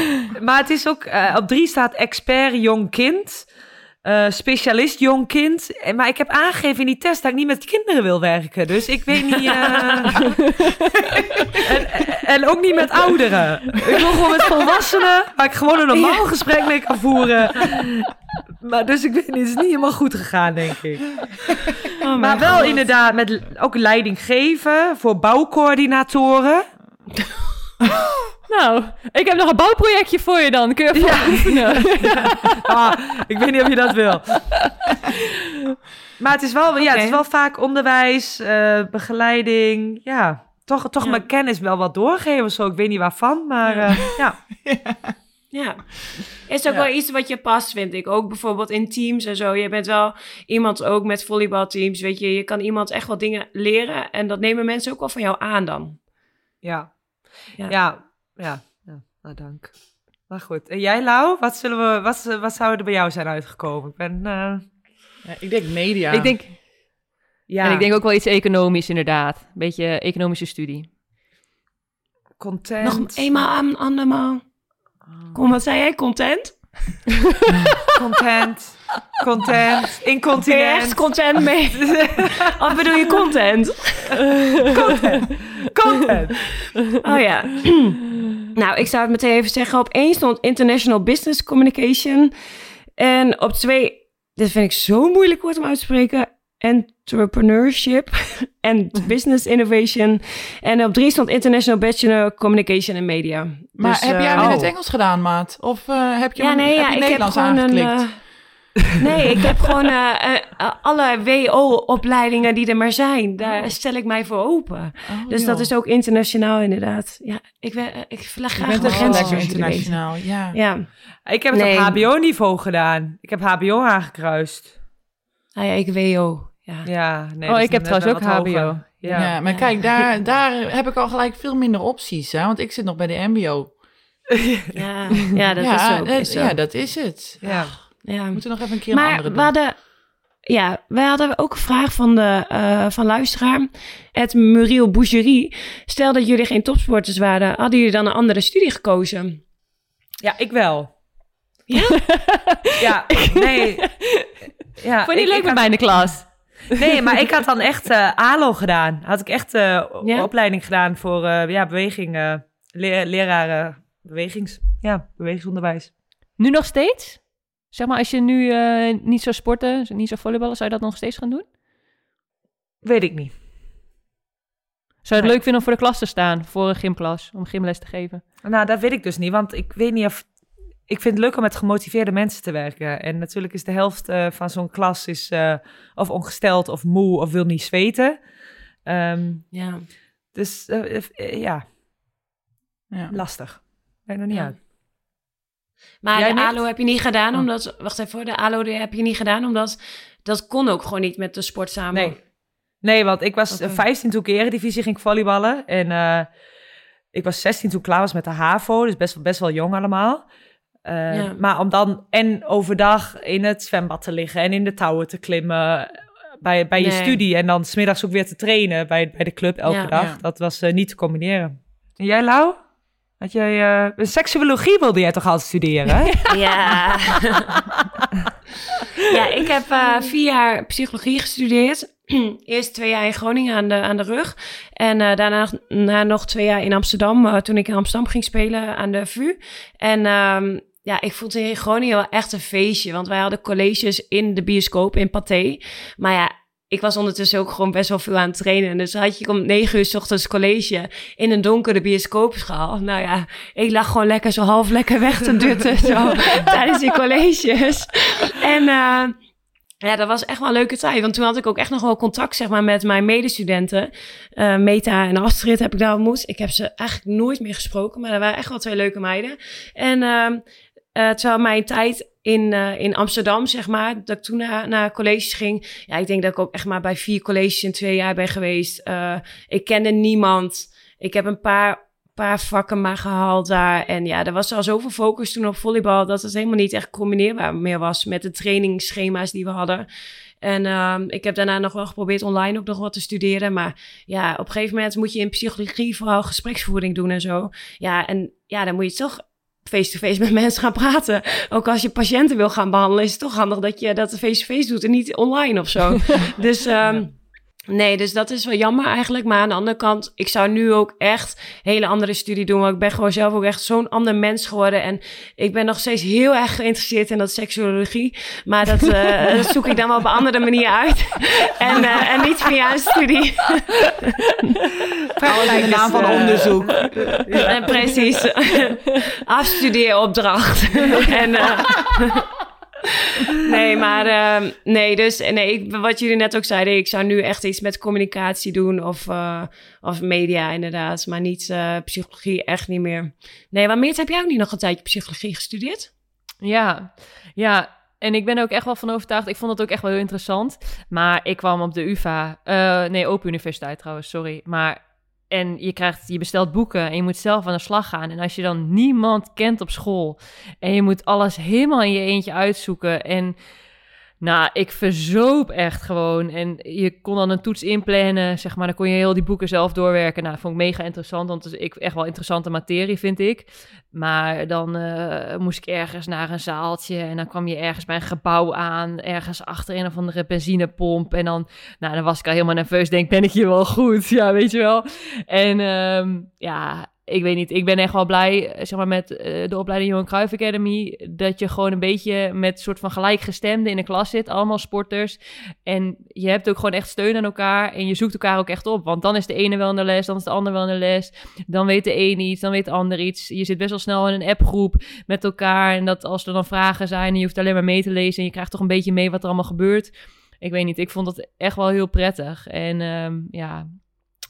S3: maar het is ook, eh, op drie staat expert jong kind. Eh, specialist jong kind. En- Maar ik heb aangegeven in die test dat ik niet met kinderen wil werken. Dus ik weet niet... eh, en, en ook niet met ouderen. Ik wil gewoon met volwassenen... waar ik gewoon een normaal gesprek mee kan voeren. Maar dus ik weet niet, het is niet helemaal goed gegaan, denk ik.
S2: Oh
S3: Maar wel inderdaad met ook leiding geven voor bouwcoördinatoren.
S5: Nou, ik heb nog een bouwprojectje voor je dan. Kun je even oefenen.
S3: Ah, ik weet niet of je dat wil. Maar het is wel, ja, het is wel vaak onderwijs, eh, begeleiding. Ja, toch, toch
S2: Ja.
S3: mijn kennis wel wat doorgeven zo. Ik weet niet waarvan, maar eh, ja.
S2: Ja. Is ook
S3: Ja.
S2: wel iets wat je past, vind ik. Ook bijvoorbeeld in teams en zo. Je bent wel iemand ook met volleybalteams, weet je. Je kan iemand echt wel dingen leren. En dat nemen mensen ook wel van jou aan dan.
S3: Ja,
S2: Ja.
S3: ja, ja. ja. Nou, dank. Maar goed. En jij, Lau? Wat, zullen we, wat, wat zou er bij jou zijn uitgekomen? Ik ben... eh,
S4: Ja, ik denk media.
S5: Ik denk,
S3: ja,
S5: En ik denk ook wel iets economisch inderdaad. Een beetje economische studie.
S3: content.
S2: Nog eenmaal aan andermaal. Kom, wat zei jij? Content?
S3: Content. Content.
S2: Echt
S3: Incontinent.
S2: content mee? of bedoel je content?
S3: Content.
S2: Oh ja. nou, ik zou het meteen even zeggen. Op één stond International Business Communication. En op twee, dit vind ik zo moeilijk woord om uit te spreken. Entrepreneurship en Business Innovation. En op drie stond International Bachelor Communication and Media.
S4: maar
S2: Dus,
S4: heb jij
S2: eh,
S4: hem in
S3: oh.
S4: het Engels gedaan, maat? Of eh, heb je
S2: ja,
S4: hem
S2: nee, ja, ik heb
S4: Nederlands
S2: een...
S4: aangeklikt?
S2: Nee, ik heb gewoon eh, eh, alle WO-opleidingen die er maar zijn. Daar stel ik mij voor open.
S4: Oh,
S2: Dus
S4: joh.
S2: dat is ook internationaal inderdaad. Ja, ik, ben, eh, ik verleg
S4: Je
S2: graag
S4: bent
S2: de jullie.
S4: internationaal, ja.
S2: Ja.
S3: Ik heb het
S2: Nee.
S3: op HBO-niveau gedaan. Ik heb HBO aangekruist.
S2: Ah ja, ik WO. Ja.
S3: Ja, nee,
S5: oh, ik heb trouwens ook HBO.
S3: hoger.
S4: Ja,
S3: Ja.
S4: maar
S2: Ja.
S4: kijk, daar, daar heb ik al gelijk veel minder opties, hè? Want ik zit nog bij de mbo.
S2: Ja, ja, dat
S4: ja,
S2: is ook.
S4: dat,
S2: is zo.
S4: ja, dat is het.
S3: Ja.
S2: Ja.
S4: We moeten nog even een keer een
S2: Maar
S4: andere
S2: we hadden, ja, wij hadden ook een vraag van de eh, van luisteraar. Het Muriel Boucherie. Stel dat jullie geen topsporters waren, hadden jullie dan een andere studie gekozen?
S3: Ja, ik wel.
S2: Ja?
S3: Ja, nee. Ja,
S5: Vond je
S3: ik-
S5: niet leuk
S3: ik
S5: met
S3: had-
S5: mij in de klas?
S3: Nee, maar ik had dan echt eh ALO gedaan. Had ik echt eh,
S2: Ja?
S3: opleiding gedaan voor eh, ja, beweging, eh, le- leraren bewegings, ja, bewegingsonderwijs.
S5: Nu nog steeds? Zeg maar, als je nu eh, niet zou sporten, niet zou volleyballen, zou je dat nog steeds gaan doen?
S3: Weet ik niet.
S5: Zou je het
S3: Nee.
S5: leuk vinden om voor de klas te staan, voor een gymklas, om gymles te geven?
S3: Nou, dat weet ik dus niet, want ik weet niet of... Ik vind het leuk om met gemotiveerde mensen te werken. En natuurlijk is de helft eh, van zo'n klas is, eh, of ongesteld of moe of wil niet zweten. Ehm,
S2: Ja.
S3: dus ja,
S4: Ja.
S3: lastig. Ben nog niet
S2: Ja.
S3: uit.
S2: Maar
S3: Jij
S2: de
S3: niet?
S2: ALO heb je niet gedaan
S3: Oh.
S2: omdat... Wacht even, hoor, de ALO die heb je niet gedaan omdat... Dat kon ook gewoon niet met de sport samen.
S3: Nee. Nee, want ik was
S2: Oké.
S3: eh, 15 toen ik eredivisie ging volleyballen. En eh, ik was 16 toen ik klaar was met de HAVO. Dus best, wel- best wel jong allemaal. Eh,
S2: Ja.
S3: Maar om dan en overdag in het zwembad te liggen en in de touwen te klimmen eh, bij, bij je studie. En dan smiddags ook weer te trainen bij, bij de club elke
S2: Ja.
S3: dag.
S4: Ja.
S3: Dat was niet te combineren. En jij, Lau? Had jij, eh, seksuologie wilde jij toch altijd studeren?
S2: Ja. ja, ik heb eh, vier jaar psychologie gestudeerd. Eerst twee jaar in Groningen aan de, aan de rug. En eh, daarna na nog twee jaar in Amsterdam. toen ik in Amsterdam ging spelen aan de VU. En ehm, ja, ik vond in Groningen wel echt een feestje. Want wij hadden colleges in de bioscoop in Pathé. Maar ja, ik was ondertussen ook gewoon best wel veel aan het trainen. Dus had je om negen uur s ochtends college in een donkere bioscoopschaal. Nou ja, ik lag gewoon lekker zo half lekker weg te dutten zo, tijdens die colleges. En eh, ja, dat was echt wel een leuke tijd. Want toen had ik ook echt nog wel contact zeg maar, met mijn medestudenten. Eh, Meta en Astrid heb ik daar ontmoet. Ik heb ze eigenlijk nooit meer gesproken, maar dat waren echt wel twee leuke meiden. En ehm, eh, terwijl mijn tijd in, eh, in Amsterdam, zeg maar, dat ik toen naar, naar colleges ging. Ja, ik denk dat ik ook echt maar bij vier colleges in twee jaar ben geweest. Eh, ik kende niemand. Ik heb een paar, paar vakken maar gehaald daar. En ja, er was al zoveel focus toen op volleybal dat het helemaal niet echt combineerbaar meer was met de trainingsschema's die we hadden. En um, ik heb daarna nog wel geprobeerd online ook nog wat te studeren. Maar ja, op een gegeven moment moet je in psychologie vooral gespreksvoering doen en zo. Ja, en ja, dan moet je toch face-to-face met mensen gaan praten. Ook als je patiënten wil gaan behandelen, is het toch handig dat je dat face-to-face doet en niet online of zo. dus um, Nee, dus dat is wel jammer eigenlijk. Maar aan de andere kant, ik zou nu ook echt een hele andere studie doen. Want ik ben gewoon zelf ook echt zo'n ander mens geworden. En ik ben nog steeds heel erg geïnteresseerd in dat seksuologie. Maar dat, uh, zoek ik dan wel op een andere manier uit. en, uh, en niet via een studie.
S4: Alles in de naam van onderzoek.
S2: en precies. Afstudeeropdracht. en... Uh, nee, maar uh, nee, dus nee, ik, wat jullie net ook zeiden, ik zou nu echt iets met communicatie doen of, uh, of media inderdaad, maar niet uh, psychologie, echt niet meer. Nee, maar Meert, heb jij ook niet nog een tijdje psychologie gestudeerd?
S5: Ja, ja. En ik ben ook echt wel van overtuigd. Ik vond het ook echt wel heel interessant. Maar ik kwam op de UvA, nee, Open Universiteit trouwens, sorry. Maar en je, krijgt, je bestelt boeken en je moet zelf aan de slag gaan. En als je dan niemand kent op school en je moet alles helemaal in je eentje uitzoeken. En nou, ik verzoop echt gewoon. En je kon dan een toets inplannen, zeg maar. Dan kon je heel die boeken zelf doorwerken. Nou, dat vond ik mega interessant, want het is echt wel interessante materie, vind ik. Maar dan uh, moest ik ergens naar een zaaltje en dan kwam je ergens bij een gebouw aan, ergens achter een of andere benzinepomp. En dan, nou, dan was ik al helemaal nerveus, denk, ben ik hier wel goed? Ja, weet je wel. En um, ja, ik weet niet, ik ben echt wel blij, zeg maar, met uh, de opleiding Johan Cruijff Academy, dat je gewoon een beetje met soort van gelijkgestemden in de klas zit, allemaal sporters. En je hebt ook gewoon echt steun aan elkaar en je zoekt elkaar ook echt op, want dan is de ene wel in de les, dan is de ander wel in de les, dan weet de een iets, dan weet de ander iets. Je zit best wel snel in een appgroep met elkaar en dat als er dan vragen zijn en je hoeft alleen maar mee te lezen en je krijgt toch een beetje mee wat er allemaal gebeurt. Ik weet niet, ik vond het echt wel heel prettig. En um, ja,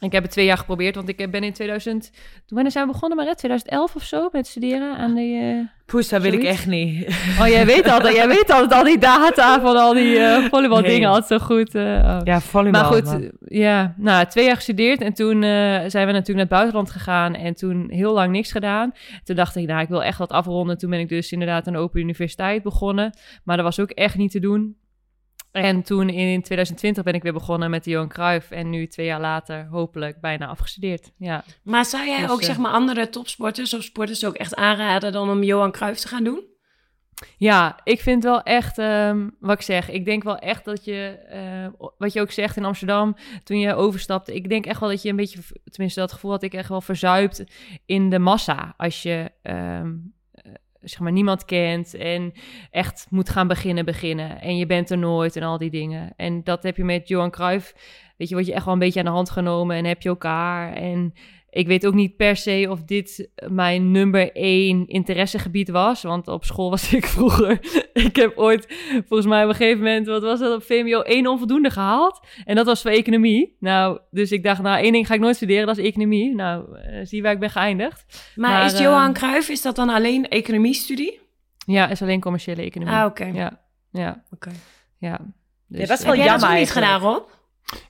S5: ik heb het twee jaar geprobeerd, want ik ben in 2000... Wanneer zijn we begonnen, Maret? 2011 of zo met studeren aan de... Uh,
S3: Poes, dat wil ik echt niet.
S5: Oh, jij weet altijd, jij weet altijd al die data van al die uh, volleybal dingen altijd zo goed. Uh,
S3: oh. Ja, volleybal.
S5: Maar goed, ja, nou, twee jaar gestudeerd en toen zijn we natuurlijk naar het buitenland gegaan en toen heel lang niks gedaan. Toen dacht ik, nou, ik wil echt wat afronden. Toen ben ik dus inderdaad een open universiteit begonnen, maar dat was ook echt niet te doen. En toen in 2020 ben ik weer begonnen met de Johan Cruijff. En nu twee jaar later hopelijk bijna afgestudeerd. Ja.
S2: Maar zou jij dus, ook zeg maar andere topsporters of sporters ook echt aanraden dan om Johan Cruijff te gaan doen?
S5: Ja, ik vind wel echt, um, wat ik zeg, ik denk wel echt dat je, uh, wat je ook zegt in Amsterdam, toen je overstapte, ik denk echt wel dat je een beetje, tenminste dat gevoel had ik echt wel verzuipt in de massa. Als je um, zeg maar niemand kent en echt moet gaan beginnen, beginnen. En je bent er nooit en al die dingen. En dat heb je met Johan Cruijff, weet je, word je echt wel een beetje aan de hand genomen en heb je elkaar. En ik weet ook niet per se of dit mijn nummer één interessegebied was. Want op school was ik vroeger. ik heb ooit, volgens mij op een gegeven moment, wat was dat op VMO, één onvoldoende gehaald. En dat was voor economie. Nou, dus ik dacht, nou, één ding ga ik nooit studeren, dat is economie. Nou, uh, zie waar ik ben geëindigd.
S2: Maar, maar is Johan uh, Cruijff, is dat dan alleen economiestudie?
S5: Ja, is alleen commerciële economie.
S2: Ah, oké.
S5: Okay. Ja, ja.
S2: Oké.
S5: Ja.
S3: Dus, ja, dat is wel jammer
S2: dat niet gedaan, Rob?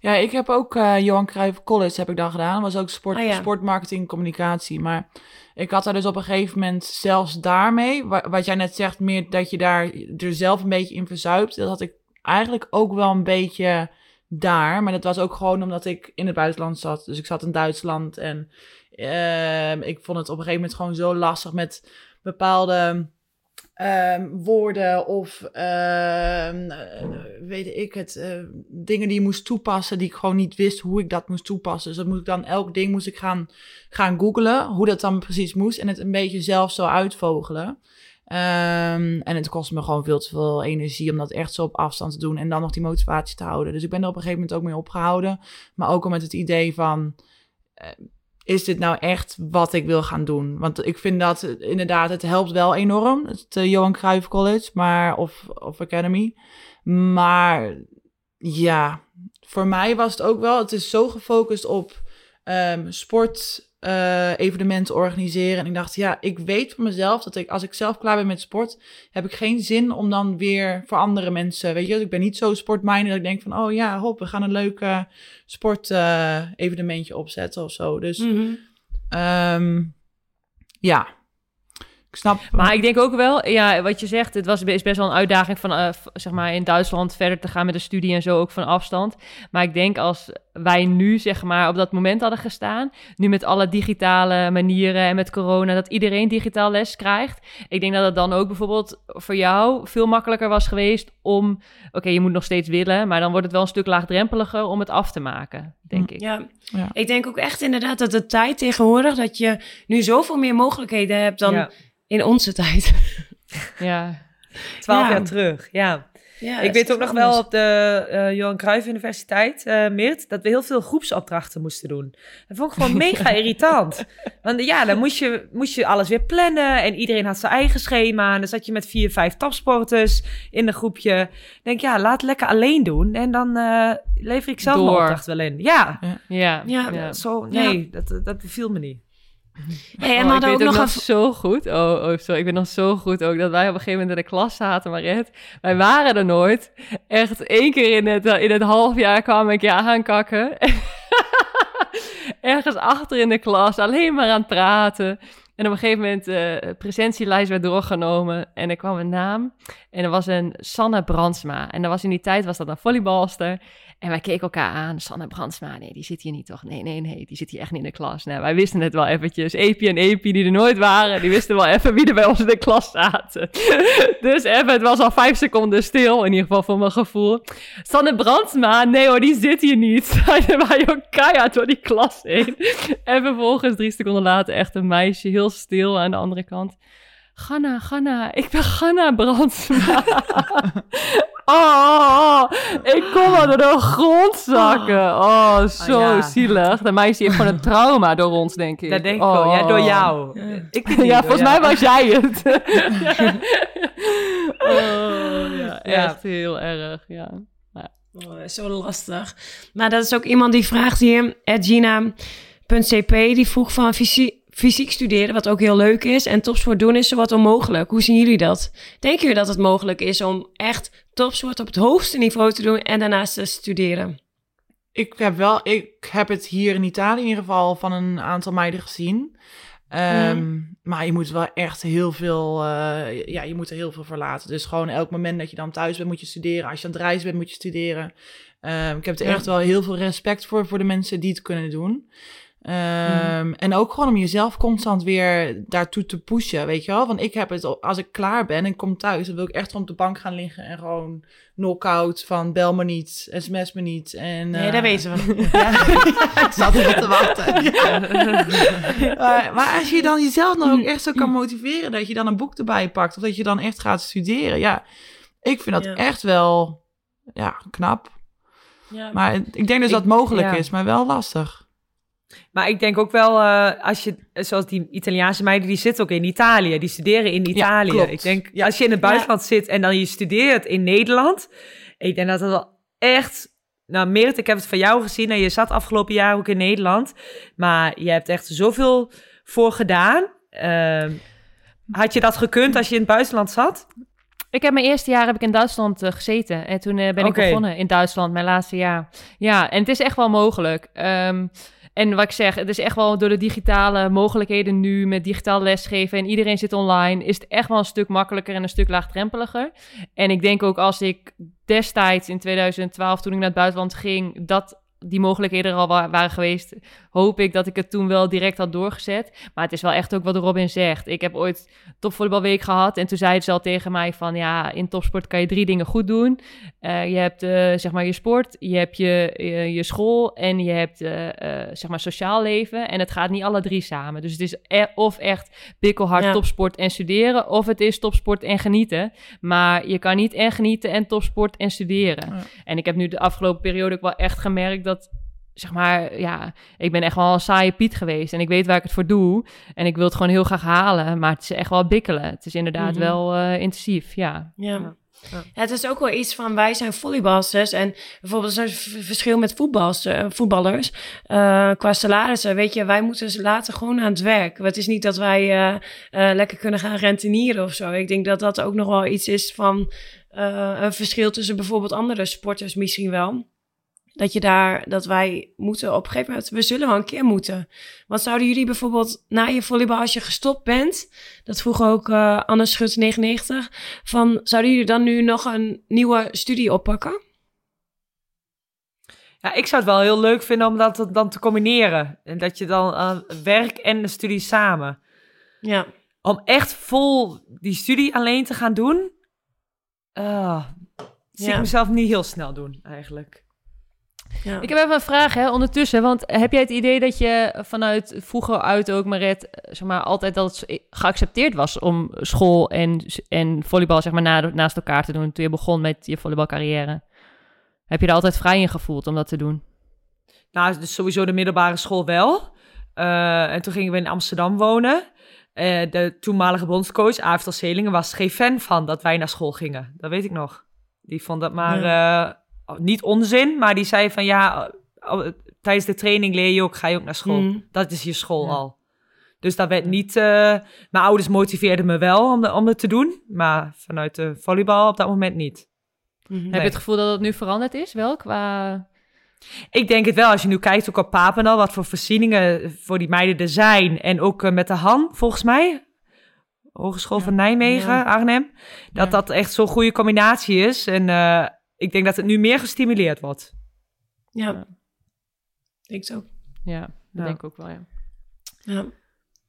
S4: Ja, ik heb ook uh, Johan Cruijff College heb ik dan gedaan. Dat was ook sport, oh, ja. sportmarketing, communicatie. Maar ik had er dus op een gegeven moment zelfs daarmee, wat jij net zegt, meer dat je daar er zelf een beetje in verzuipt. Dat had ik eigenlijk ook wel een beetje daar. Maar dat was ook gewoon omdat ik in het buitenland zat. Dus ik zat in Duitsland en uh, ik vond het op een gegeven moment gewoon zo lastig met bepaalde Um, woorden of uh, weet ik het, uh, dingen die je moest toepassen die ik gewoon niet wist hoe ik dat moest toepassen. Dus dat moest ik dan, elk ding moest ik gaan, gaan googlen, hoe dat dan precies moest en het een beetje zelf zo uitvogelen. Um, en het kostte me gewoon veel te veel energie om dat echt zo op afstand te doen en dan nog die motivatie te houden. Dus ik ben er op een gegeven moment ook mee opgehouden, maar ook al met het idee van uh, is dit nou echt wat ik wil gaan doen? Want ik vind dat inderdaad, het helpt wel enorm, het uh, Johan Cruijff College, maar, of, of Academy. Maar ja, voor mij was het ook wel, het is zo gefocust op um, sport, uh, evenementen organiseren. En ik dacht, ja, ik weet van mezelf dat ik, als ik zelf klaar ben met sport, heb ik geen zin om dan weer voor andere mensen, weet je, ik ben niet zo sportminded dat ik denk van, oh ja, hop, we gaan een leuk uh, sport uh, evenementje opzetten of zo. Dus
S2: mm -hmm.
S4: Ehm, ja, ik snap.
S5: Maar ik denk ook wel, ja, wat je zegt, het was is best wel een uitdaging van, uh, zeg maar, in Duitsland verder te gaan met de studie en zo ook van afstand. Maar ik denk als wij nu, zeg maar, op dat moment hadden gestaan, nu met alle digitale manieren en met corona, dat iedereen digitaal les krijgt. Ik denk dat het dan ook bijvoorbeeld voor jou veel makkelijker was geweest om, oké, je moet nog steeds willen, maar dan wordt het wel een stuk laagdrempeliger om het af te maken, denk
S2: hm.
S5: ik.
S2: Ja. ja. ik denk ook echt inderdaad dat de tijd tegenwoordig, dat je nu zoveel meer mogelijkheden hebt dan in onze tijd.
S5: Ja.
S3: Twaalf jaar terug, ja. Ja ik weet ook nog wel op de uh, Johan Cruijff Universiteit, uh, Meert, dat we heel veel groepsopdrachten moesten doen. Dat vond ik gewoon mega irritant. Want ja, dan moest je, moest je alles weer plannen en iedereen had zijn eigen schema. En dan zat je met vier, vijf topsporters in een groepje. denk ja, laat lekker alleen doen en dan uh, lever ik zelf Door. mijn opdracht wel in. Ja,
S5: ja.
S3: ja. ja. Zo, nee, Dat, dat beviel me niet.
S5: Hey, en oh, ik weet ook nog, zo goed. Oh, oh, sorry. Ik ben nog zo goed ook dat wij op een gegeven moment in de klas zaten, Marit. Wij waren er nooit. Echt één keer in het, in het half jaar kwam ik je aankakken. Ergens achter in de klas, alleen maar aan het praten. En op een gegeven moment, de uh, presentielijst werd doorgenomen en er kwam een naam. En er was een Sanne Brandsma. En dat was in die tijd was dat een volleybalster. En wij keken elkaar aan. Sanne Brandsma, nee, die zit hier niet toch? Nee, nee, nee, die zit hier echt niet in de klas. Nou, wij wisten het wel eventjes. Epi en Epi, die er nooit waren, die wisten wel even wie er bij ons in de klas zaten. dus even, het was al vijf seconden stil, in ieder geval voor mijn gevoel. Sanne Brandsma, nee hoor, die zit hier niet. Zeiden wij ook keihard door die klas heen. en vervolgens, drie seconden later, echt een meisje, heel stil aan de andere kant. Ganna, Ganna, ik ben Ganna Brandsma. Oh, oh, oh, ik kom al door de grond zakken. Oh, oh zo zielig. De meisje heeft gewoon een trauma door ons, denk ik.
S3: Dat denk ik oh. wel. Ja, door jou.
S5: Ja, ik ja volgens mij was jij het. oh, ja, echt heel erg, ja.
S2: Oh, zo lastig. Maar dat is ook iemand die vraagt hier, Gina.cp, die vroeg van fysiek fysiek studeren, wat ook heel leuk is, en topsport doen is wat onmogelijk. Hoe zien jullie dat? Denken jullie dat het mogelijk is om echt topsport op het hoogste niveau te doen en daarnaast te studeren?
S4: Ik heb wel, ik heb het hier in Italië in ieder geval van een aantal meiden gezien. Ehm, maar je moet wel echt heel veel, uh, ja, je moet er heel veel voor laten. Dus gewoon elk moment dat je dan thuis bent, moet je studeren. Als je aan het reizen bent, moet je studeren. Um, ik heb er echt wel heel veel respect voor, voor de mensen die het kunnen doen. Um, En ook gewoon om jezelf constant weer daartoe te pushen, weet je wel? Want ik heb het, als ik klaar ben en kom thuis, dan wil ik echt op de bank gaan liggen en gewoon knock-out van bel me niet, sms me niet. En,
S2: nee, uh, dat weten we.
S4: ja, ik zat er te wachten. maar, maar, als je dan jezelf nog ook echt zo kan motiveren, dat je dan een boek erbij pakt of dat je dan echt gaat studeren, ja, ik vind dat echt wel, ja, knap. Ja. Maar ik denk dus dat het mogelijk is, maar wel lastig.
S3: Maar ik denk ook wel, uh, als je, zoals die Italiaanse meiden, die zitten ook in Italië. Die studeren in Italië. Ja, ik denk, ja. als je in het buitenland zit en dan je studeert in Nederland. Ik denk dat dat wel echt. Nou, Meert, ik heb het van jou gezien. En je zat afgelopen jaar ook in Nederland. Maar je hebt echt zoveel voor gedaan. Uh, had je dat gekund als je in het buitenland zat?
S5: Ik heb mijn eerste jaar heb ik in Duitsland uh, gezeten. En toen uh, ben ik begonnen in Duitsland, mijn laatste jaar. Ja, en het is echt wel mogelijk. Um, en wat ik zeg, het is echt wel door de digitale mogelijkheden nu met digitaal lesgeven en iedereen zit online, is het echt wel een stuk makkelijker en een stuk laagdrempeliger. En ik denk ook als ik destijds in 2012, toen ik naar het buitenland ging, dat die mogelijkheden er al waren geweest, hoop ik dat ik het toen wel direct had doorgezet. Maar het is wel echt ook wat Robin zegt. Ik heb ooit topvoetbalweek gehad en toen zei ze al tegen mij van ja, in topsport kan je drie dingen goed doen. Uh, je hebt uh, zeg maar je sport, je hebt je, je, je school en je hebt uh, zeg maar sociaal leven. En het gaat niet alle drie samen. Dus het is e of echt pikkelhard ja. topsport en studeren, of het is topsport en genieten. Maar je kan niet en genieten en topsport en studeren. Ja. En ik heb nu de afgelopen periode ook wel echt gemerkt dat zeg maar, ja, ik ben echt wel een saaie Piet geweest. En ik weet waar ik het voor doe. En ik wil het gewoon heel graag halen. Maar het is echt wel bikkelen. Het is inderdaad mm -hmm. wel uh, intensief, ja.
S2: ja. ja. Ja. Het is ook wel iets van wij zijn volleyballers en bijvoorbeeld er is een verschil met uh, voetballers uh, qua salarissen. Weet je, wij moeten later gewoon aan het werk. Het is niet dat wij uh, lekker kunnen gaan rentenieren of zo. Ik denk dat dat ook nog wel iets is van een verschil tussen bijvoorbeeld andere sporters misschien wel. Dat je daar, dat wij moeten op een gegeven moment, we zullen wel een keer moeten. Wat zouden jullie bijvoorbeeld na je volleybal, als je gestopt bent, dat vroeg ook uh, Anne Schut 99, van zouden jullie dan nu nog een nieuwe studie oppakken?
S3: Ja, ik zou het wel heel leuk vinden om dat dan te combineren. En dat je dan uh, werk en de studie samen.
S2: Ja.
S3: Om echt vol die studie alleen te gaan doen, uh, zie ja. ik mezelf niet heel snel doen eigenlijk.
S5: Ja. Ik heb even een vraag hè, ondertussen. Want heb jij het idee dat je vanuit vroeger uit ook, Maret, zeg maar, altijd dat het geaccepteerd was om school en, en volleybal zeg maar, naast elkaar te doen toen je begon met je volleybalcarrière? Heb je er altijd vrij in gevoeld om dat te doen?
S3: Nou, dus sowieso de middelbare school wel. Uh, en toen gingen we in Amsterdam wonen. Uh, de toenmalige bondscoach, Aafstel Selingen, was geen fan van dat wij naar school gingen. Dat weet ik nog. Die vond dat maar ja. uh, niet onzin, maar die zei van ja, tijdens de training leer je ook, ga je ook naar school. Mm. Dat is je school ja. al. Dus dat werd niet. mijn ouders motiveerden me wel om, de, om het te doen, maar vanuit de volleybal op dat moment niet.
S5: Mm-hmm. Heb je het gevoel dat het nu veranderd is? Wel qua.
S3: Ik denk het wel. Als je nu kijkt ook op Papendal, wat voor voorzieningen voor die meiden er zijn. En ook uh, met de Han, volgens mij. Hogeschool ja. van Nijmegen, ja. Arnhem. Dat ja. dat echt zo'n goede combinatie is. En uh, ik denk dat het nu meer gestimuleerd wordt.
S2: Ja, ik zo.
S5: Ja, dat denk ik ook wel, ja.
S2: ja.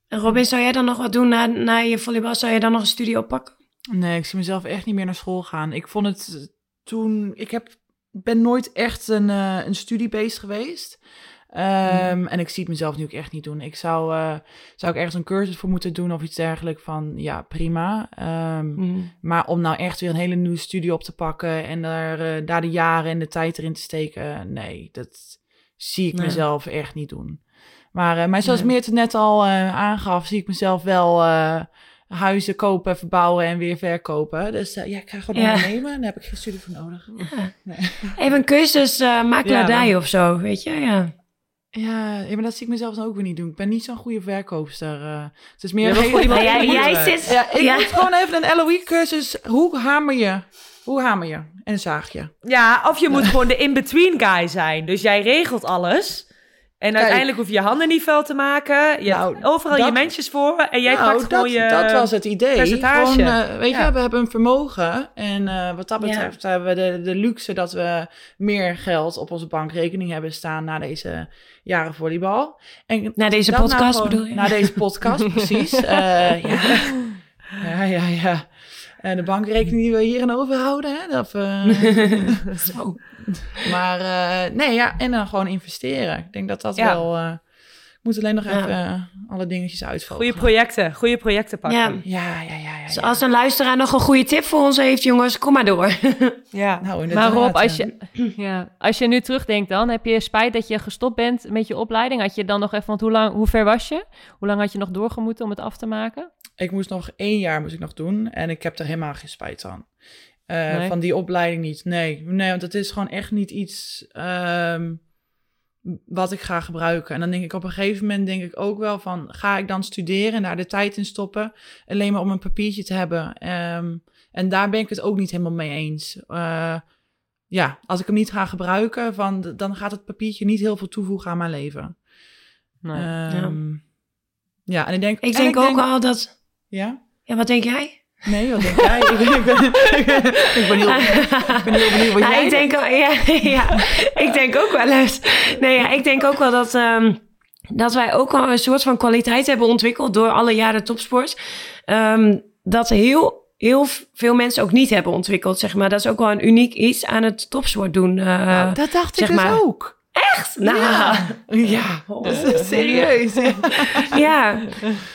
S2: En Robin, zou jij dan nog wat doen na, na je volleybal? Zou je dan nog een studie oppakken?
S4: Nee, ik zie mezelf echt niet meer naar school gaan. Ik vond het toen... Ik heb, ben nooit echt een, uh, een studiebeest geweest. Um, mm. En ik zie het mezelf nu ook echt niet doen. Ik zou, uh, zou ik ergens een cursus voor moeten doen of iets dergelijks van, ja, prima. Um, mm. Maar om nou echt weer een hele nieuwe studie op te pakken en daar, uh, daar de jaren en de tijd erin te steken, nee, dat zie ik nee. mezelf echt niet doen. Maar, uh, maar zoals nee. Meert het net al aangaf, zie ik mezelf wel huizen kopen, verbouwen en weer verkopen. Dus uh, ja, ik ga gewoon ja. ondernemen. Daar heb ik geen studie voor nodig.
S2: Ja. Nee. Even een cursus uh, makelaardij ja, of zo, weet je? Ja.
S4: Ja, ja, maar dat zie ik mezelf dan ook weer niet doen. Ik ben niet zo'n goede verkoopster. Uh, het is meer
S2: ja,
S4: een
S2: jij zit...
S4: Ja, ik moet gewoon even een LOE-cursus. Hoe hamer je? Hoe hamer je? En zaag je?
S3: Ja, of je moet gewoon de in-between guy zijn. Dus jij regelt alles... En Kijk, uiteindelijk hoef je je handen niet vuil te maken. Je nou, hebt overal dat, je mensjes voor. En jij nou, pakt gewoon
S4: dat,
S3: je
S4: Dat was het idee. Gewoon, uh, weet ja. je, we hebben een vermogen. En uh, wat dat betreft ja. hebben we de, de luxe dat we meer geld op onze bankrekening hebben staan na deze jaren volleybal. En
S2: na deze podcast nou gewoon, bedoel je?
S4: Na deze podcast, precies. Uh, ja. ja, ja, ja. En de bankrekening die we hierin overhouden, hè, dat... Zo. Maar uh, nee, ja, en dan gewoon investeren. Ik denk dat dat ja. wel... Uh, ik moet alleen nog ja. even uh, alle dingetjes uitvallen.
S3: Goede projecten, goede projecten pakken.
S4: Ja, ja, ja. ja, ja
S2: dus als een luisteraar nog een goede tip voor ons heeft, jongens, kom maar door.
S3: ja,
S5: nou, maar Rob, als je, ja, als je nu terugdenkt dan, heb je spijt dat je gestopt bent met je opleiding? Had je dan nog even, want hoe, lang, hoe ver was je? Hoe lang had je nog doorgemoeten om het af te maken?
S4: Ik moest nog één jaar moest ik nog doen en ik heb er helemaal geen spijt aan. Uh, nee. Van die opleiding niet. Nee, nee, want het is gewoon echt niet iets um, wat ik ga gebruiken. En dan denk ik op een gegeven moment denk ik ook wel van... ga ik dan studeren en daar de tijd in stoppen... alleen maar om een papiertje te hebben. Um, en daar ben ik het ook niet helemaal mee eens. Uh, ja, als ik hem niet ga gebruiken... Van, dan gaat het papiertje niet heel veel toevoegen aan mijn leven.
S2: Nee. Um,
S4: ja. ja. en ik denk...
S2: Ik denk ik ook denk, al dat...
S4: Ja?
S2: Ja, wat denk jij?
S4: Nee, wat denk jij? ik, ben, ik, ben, ik, ben heel, ik ben heel benieuwd wat jij
S2: ik denk. Al, ja, ja, ik denk ook wel eens. Nee, ja, ik denk ook wel dat, um, dat wij ook wel een soort van kwaliteit hebben ontwikkeld door alle jaren topsport. Um, dat heel, heel veel mensen ook niet hebben ontwikkeld, zeg maar. Dat is ook wel een uniek iets aan het topsport doen. Uh,
S4: nou, dat dacht ik
S2: maar.
S4: dus ook.
S2: Echt? Nou,
S4: ja. ja. Oh, serieus.
S2: ja,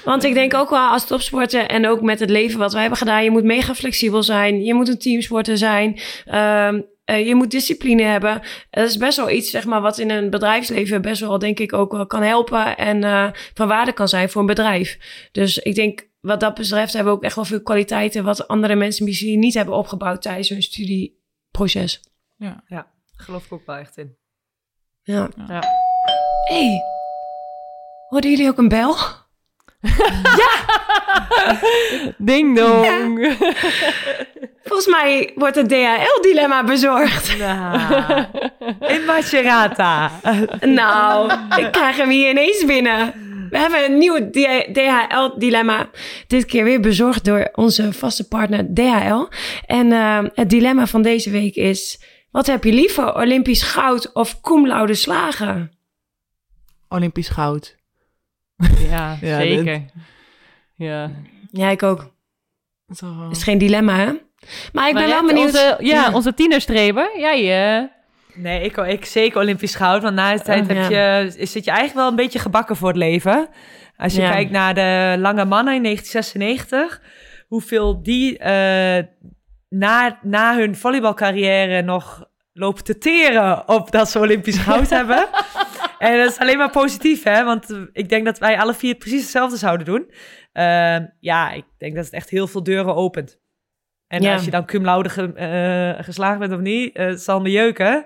S2: want ik denk ook wel als topsporter en ook met het leven wat wij hebben gedaan, je moet mega flexibel zijn. Je moet een teamsporter zijn. Um, uh, je moet discipline hebben. Dat is best wel iets, zeg maar, wat in een bedrijfsleven best wel, denk ik, ook wel kan helpen en uh, van waarde kan zijn voor een bedrijf. Dus ik denk, wat dat betreft hebben we ook echt wel veel kwaliteiten wat andere mensen misschien niet hebben opgebouwd tijdens hun studieproces.
S3: Ja, ja. geloof ik ook wel echt in.
S2: Ja. ja. hey, hoorden jullie ook een bel?
S5: ja! Ding dong! Ja.
S2: Volgens mij wordt het DHL-dilemma bezorgd.
S3: Nou, in Macerata.
S2: Nou, ik krijg hem hier ineens binnen. We hebben een nieuw DHL-dilemma. Dit keer weer bezorgd door onze vaste partner DHL. En uh, het dilemma van deze week is... Wat heb je liever, Olympisch goud of cum laude slagen?
S4: Olympisch goud.
S5: Ja,
S4: Ja,
S5: zeker. Ja.
S2: Ja, ik ook.
S4: Dat is toch wel-
S2: is geen dilemma, hè? Maar ik ben wel benieuwd.
S5: Onze, ja, onze tienerstreber. Jij, eh
S3: Nee, ik, ik zeker Olympisch goud. Want na de tijd
S2: Oh,
S3: heb je, zit je eigenlijk wel een beetje gebakken voor het leven. Als je
S2: Ja.
S3: kijkt naar de lange mannen in 1996, hoeveel die eh, na, na hun volleybalcarrière nog lopen te teren op dat ze Olympisch goud hebben. En dat is alleen maar positief, hè? Want eh, ik denk dat wij alle vier precies hetzelfde zouden doen. Eh, ja, ik denk dat het echt heel veel deuren opent. En
S2: Ja.
S3: als je dan cum laude ge- eh, geslaagd bent of niet, eh, het zal me jeuken.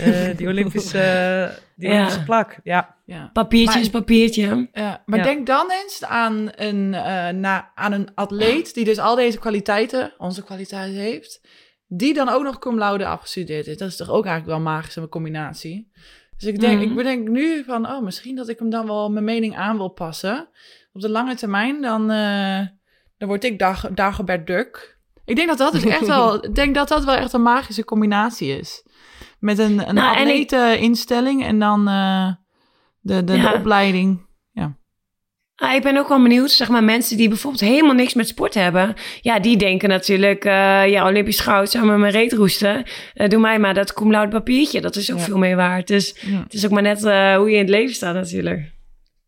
S3: Eh, die Olympische, die
S2: Ja.
S3: Olympische plak, ja.
S4: ja.
S2: Papiertje
S4: Maar-
S2: is papiertje.
S4: Ja, maar
S3: Ja.
S4: denk dan eens aan een, eh, na, aan een atleet die dus al deze kwaliteiten, onze kwaliteiten heeft, die dan ook nog cum laude afgestudeerd is. Dat is toch ook eigenlijk wel een magische combinatie. Dus ik denk,
S2: Mhm.
S4: ik bedenk nu van, oh, misschien dat ik hem dan wel mijn mening aan wil passen. Op de lange termijn, dan, eh, dan word ik Dag, Dagobert Duck. Ik denk dat dat dus echt wel, ik denk dat dat wel echt een magische combinatie is. Met een, een
S2: Nou, en ik-
S4: atleteninstelling en dan eh, de, de,
S2: Ja.
S4: de opleiding.
S2: Ah, ik ben ook wel benieuwd, zeg maar, mensen die bijvoorbeeld helemaal niks met sport hebben. Ja, die denken natuurlijk, eh, ja, Olympisch goud zou me mijn reet roesten. Eh, doe mij maar dat cum laude papiertje, dat is ook
S4: Ja.
S2: veel meer waard. Dus
S4: Ja.
S2: het is ook maar net eh, hoe je in het leven staat natuurlijk.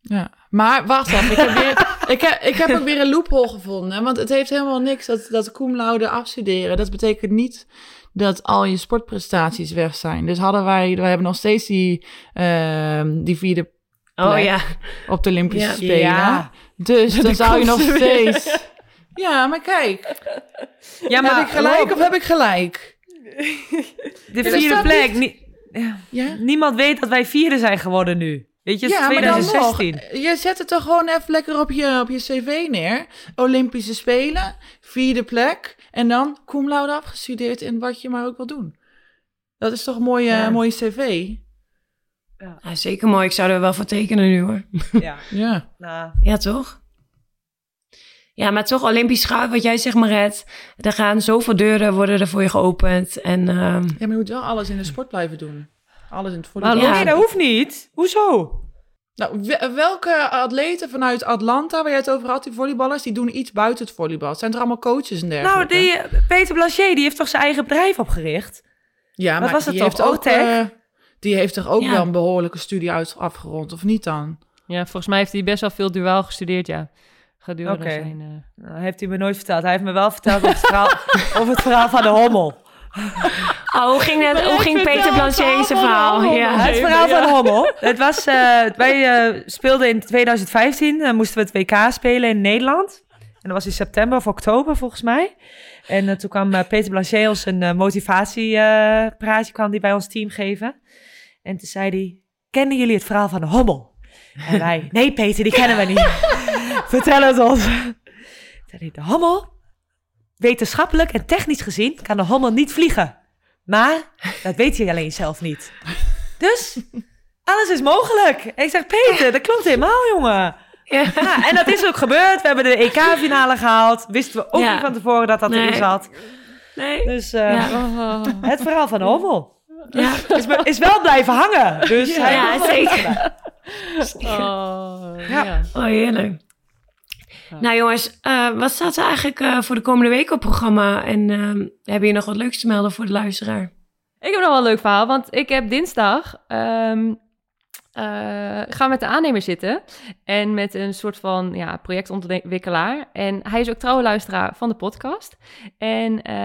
S4: Ja, maar wacht even. Ik heb, weer, ik, heb, ik heb ook weer een loophole gevonden. Want het heeft helemaal niks dat, dat cum laude afstuderen. Dat betekent niet dat al je sportprestaties weg zijn. Dus hadden wij, wij hebben nog steeds die, ehm, die vierde
S2: Oh ja,
S4: op de Olympische
S2: Ja.
S4: Spelen.
S3: Ja.
S4: Dus dan zou je nog
S3: weer.
S4: steeds... Ja, maar kijk.
S3: Ja,
S4: heb ik gelijk of heb ik gelijk?
S3: de vierde plek.
S4: niet-?
S3: Niemand weet dat wij vierde zijn geworden nu. Weet je, het is
S4: Ja, maar dan
S3: 2016.
S4: nog. Je zet het toch gewoon even lekker op je, op je cv neer. Olympische Spelen, vierde plek. En dan cum laude afgestudeerd in wat je maar ook wil doen. Dat is toch een mooie,
S3: Ja.
S4: mooie cv?
S2: Ah, zeker mooi. Ik zou er wel voor tekenen nu hoor.
S3: Ja,
S4: Ja.
S3: nou,
S2: Ja, toch? Ja, maar toch Olympisch goud, wat jij zegt, Maret. Er gaan zoveel deuren worden er voor je geopend. En ehm,
S4: ja, maar je moet wel alles in de sport blijven doen. Alles in het volleybal.
S2: Ja.
S3: nee, dat hoeft niet. Hoezo?
S4: Nou, we- welke atleten vanuit Atlanta, waar jij het over had, die volleyballers, die doen iets buiten het volleybal? Zijn er allemaal coaches en dergelijke?
S3: Nou, die, eh, Peter Blanchet, die heeft toch zijn eigen bedrijf opgericht?
S4: ja,
S3: wat
S4: maar
S3: was het
S4: die
S3: toch?
S4: heeft ook,
S3: OTEC?
S4: Die heeft toch ook
S2: Ja.
S4: wel een behoorlijke studie uit afgerond, of niet dan?
S5: Ja, volgens mij heeft hij best wel veel duaal gestudeerd, ja. Gedurende zijn... eh,
S3: Nou, heeft hij me nooit verteld. Hij heeft me wel verteld over het verhaal, over het verhaal van de hommel.
S2: oh, hoe ging, het, hoe ging Peter Blanchet zijn verhaal? Ja.
S3: Het verhaal van de hommel. Het was, eh, wij eh, speelden in 2015, eh, moesten we het WK spelen in Nederland. En dat was in september of oktober volgens mij. En toen kwam eh, Peter Blanchet ons een eh, motivatiepraatje kwam die bij ons team geven. En toen zei hij, kennen jullie het verhaal van de hommel? En wij, nee Peter, die kennen we niet. Vertel het ons. Toen zei hij, de hommel, wetenschappelijk en technisch gezien, kan de hommel niet vliegen. Maar dat weet hij alleen zelf niet. Dus alles is mogelijk. En ik zeg, Peter, dat klopt helemaal, jongen.
S2: Ja.
S3: Ja, en dat is ook gebeurd. We hebben de EK-finale gehaald. Wisten we ook
S2: Ja.
S3: niet van tevoren dat dat erin
S2: Nee.
S3: zat.
S2: Nee.
S3: Dus eh,
S2: Ja.
S3: het verhaal van de hommel
S2: Ja.
S3: is, is wel blijven hangen. Dus hij-
S2: Ja, zeker.
S5: Oh,
S3: Ja.
S5: ja.
S2: Oh, heerlijk.
S5: Ja.
S2: Nou jongens, eh, wat staat er eigenlijk eh, voor de komende week op programma? En ehm hebben je nog wat leuks te melden voor de luisteraar?
S5: Ik heb nog wel een leuk verhaal, want ik heb dinsdag... ehm eh, gaan met de aannemer zitten en met een soort van ja, projectontwikkelaar. En hij is ook trouwe luisteraar van de podcast. En eh,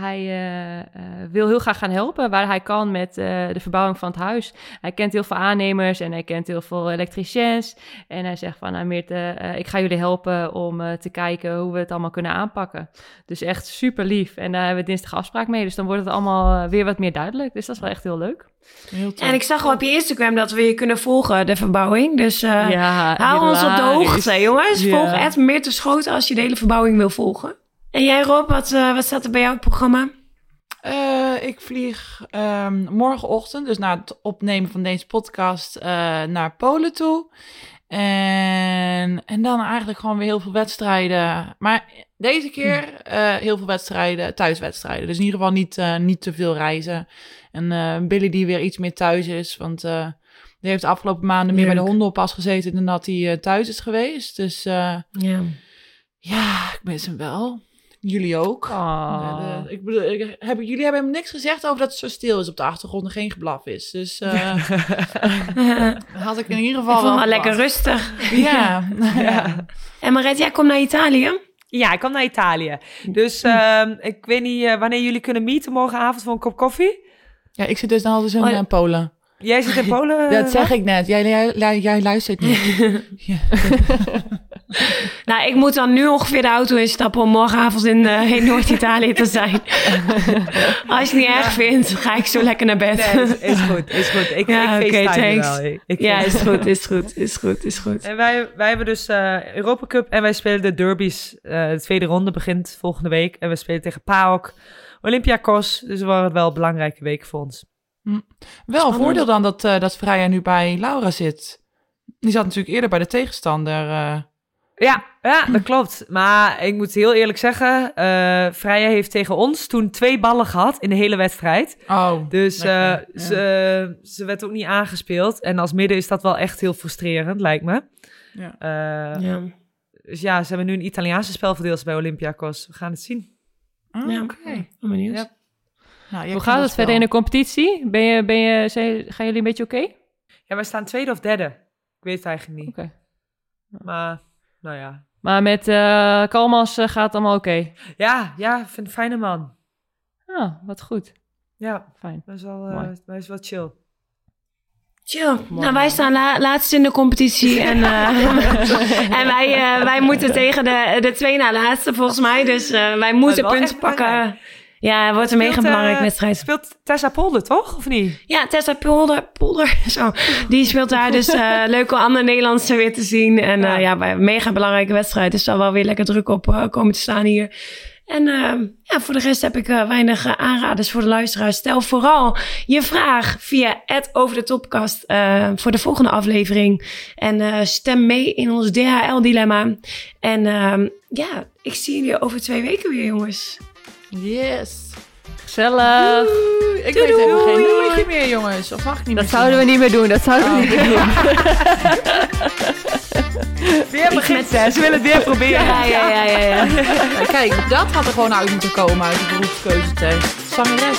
S5: hij eh, wil heel graag gaan helpen waar hij kan met de verbouwing van het huis. Hij kent heel veel aannemers en hij kent heel veel elektriciens. En hij zegt van, nou ik ga jullie helpen om te kijken hoe we het allemaal kunnen aanpakken. Dus echt super lief. En daar hebben we dinsdag afspraak mee. Dus dan wordt het allemaal weer wat meer duidelijk. Dus dat is wel echt heel leuk.
S4: Heel.
S2: En ik zag al op je Instagram dat we je kunnen volgen, de verbouwing. Dus eh,
S5: ja,
S2: hou ons op de hoogte, jongens.
S5: Ja.
S2: Volg Ed Meerte Schoten als je de hele verbouwing wil volgen. En jij Rob, wat, uh, wat staat er bij jou op het programma?
S4: Uh, ik vlieg um, morgenochtend, dus na het opnemen van deze podcast, uh, naar Polen toe. En, en dan eigenlijk gewoon weer heel veel wedstrijden. Maar deze keer uh, heel veel wedstrijden, thuiswedstrijden. Dus in ieder geval niet, niet te veel reizen. En Billy die weer iets meer thuis is, want die heeft de afgelopen maanden meer bij de hondenoppas gezeten dan dat hij thuis is geweest. Dus ja. ja, ik mis hem wel. Jullie ook.
S5: Oh.
S4: ik bedoel, ik, heb, jullie hebben hem niks gezegd over dat het zo stil is op de achtergrond en geen geblaf is. Dus uh, had ik in ieder geval.
S2: Ik vond wel lekker rustig.
S4: Ja.
S2: ja. En Maret, jij komt naar Italië?
S3: Ja, ik kom naar Italië. Dus uh, ik weet niet uh, wanneer jullie kunnen meeten morgenavond voor een kop koffie.
S4: Ja, ik zit dus dan altijd in oh, Polen.
S3: Jij zit in Polen?
S4: dat zeg ik net. Jij, jij, jij luistert niet. ja.
S2: nou, ik moet dan nu ongeveer de auto instappen om morgenavond in, uh, in Noord-Italië te zijn. Als je het niet erg vindt, ga ik zo lekker naar bed.
S3: Nee, is, is goed, is goed. Ik, ja, ik okay, thanks. wel. Ik,
S2: ja, is goed, is goed, is goed, is goed.
S3: En wij, wij hebben dus uh, Europa Cup en wij spelen de derbies. Uh, de tweede ronde begint volgende week. En we spelen tegen PAOK, Olympiakos. Dus het wordt wel een belangrijke week voor ons.
S4: Hm. Wel een voordeel dan dat, uh, dat Freya nu bij Laura zit. Die zat natuurlijk eerder bij de tegenstander. Uh.
S3: Ja, ja, dat klopt. Maar ik moet heel eerlijk zeggen, uh, Freya heeft tegen ons toen twee ballen gehad in de hele wedstrijd.
S4: Oh,
S3: dus uh, ze, ze werd ook niet aangespeeld. En als midden is dat wel echt heel frustrerend, lijkt me. Ja. ja. Dus ja, ze hebben nu een Italiaanse spelverdeelster bij Olympiakos. We gaan het zien.
S2: Ja, oké. Okay. benieuwd.
S5: Nou, Hoe gaat het verder in de competitie? Ben je, ben je, gaan jullie een beetje oké?
S3: Ja, we staan tweede of derde. Ik weet het eigenlijk niet. Oké. Maar, nou ja.
S5: Maar met uh, Kalmas uh, gaat het allemaal oké?
S3: Ja, ja, vind een fijne man.
S5: Ah, wat goed.
S3: Ja, fijn. Hij is wel, uh, hij is wel chill.
S2: Chill. nou, wij staan la laatst in de competitie. en en wij, wij moeten tegen de, de twee na laatste, volgens mij. Dus wij moeten punten pakken. Ja, wordt een mega belangrijk uh, wedstrijd.
S3: Speelt Tessa Polder, toch? Of niet?
S2: Ja, Tessa Polder, Polder zo. die speelt daar. Dus uh, leuk om andere Nederlandse weer te zien. En ja, uh, ja mega belangrijke wedstrijd. Dus zal wel weer lekker druk op uh, komen te staan hier. En ja, voor de rest heb ik weinig aanraders voor de luisteraars. Stel vooral je vraag via het over de topkast voor de volgende aflevering. En stem mee in ons DHL-dilemma. En ja, ik zie jullie over twee weken weer, jongens.
S4: Yes.
S5: Gezellig.
S4: Doei. Ik weet even geen nummertje meer, jongens. Of mag ik niet
S5: Dat zouden we niet meer doen. Dat zouden we oh. niet meer doen.
S3: weer begint ze. Ze willen het weer proberen.
S2: Ja, ja, ja, ja, ja.
S4: Kijk, dat had er gewoon uit moeten komen uit de beroepskeuzetest. Zangeres.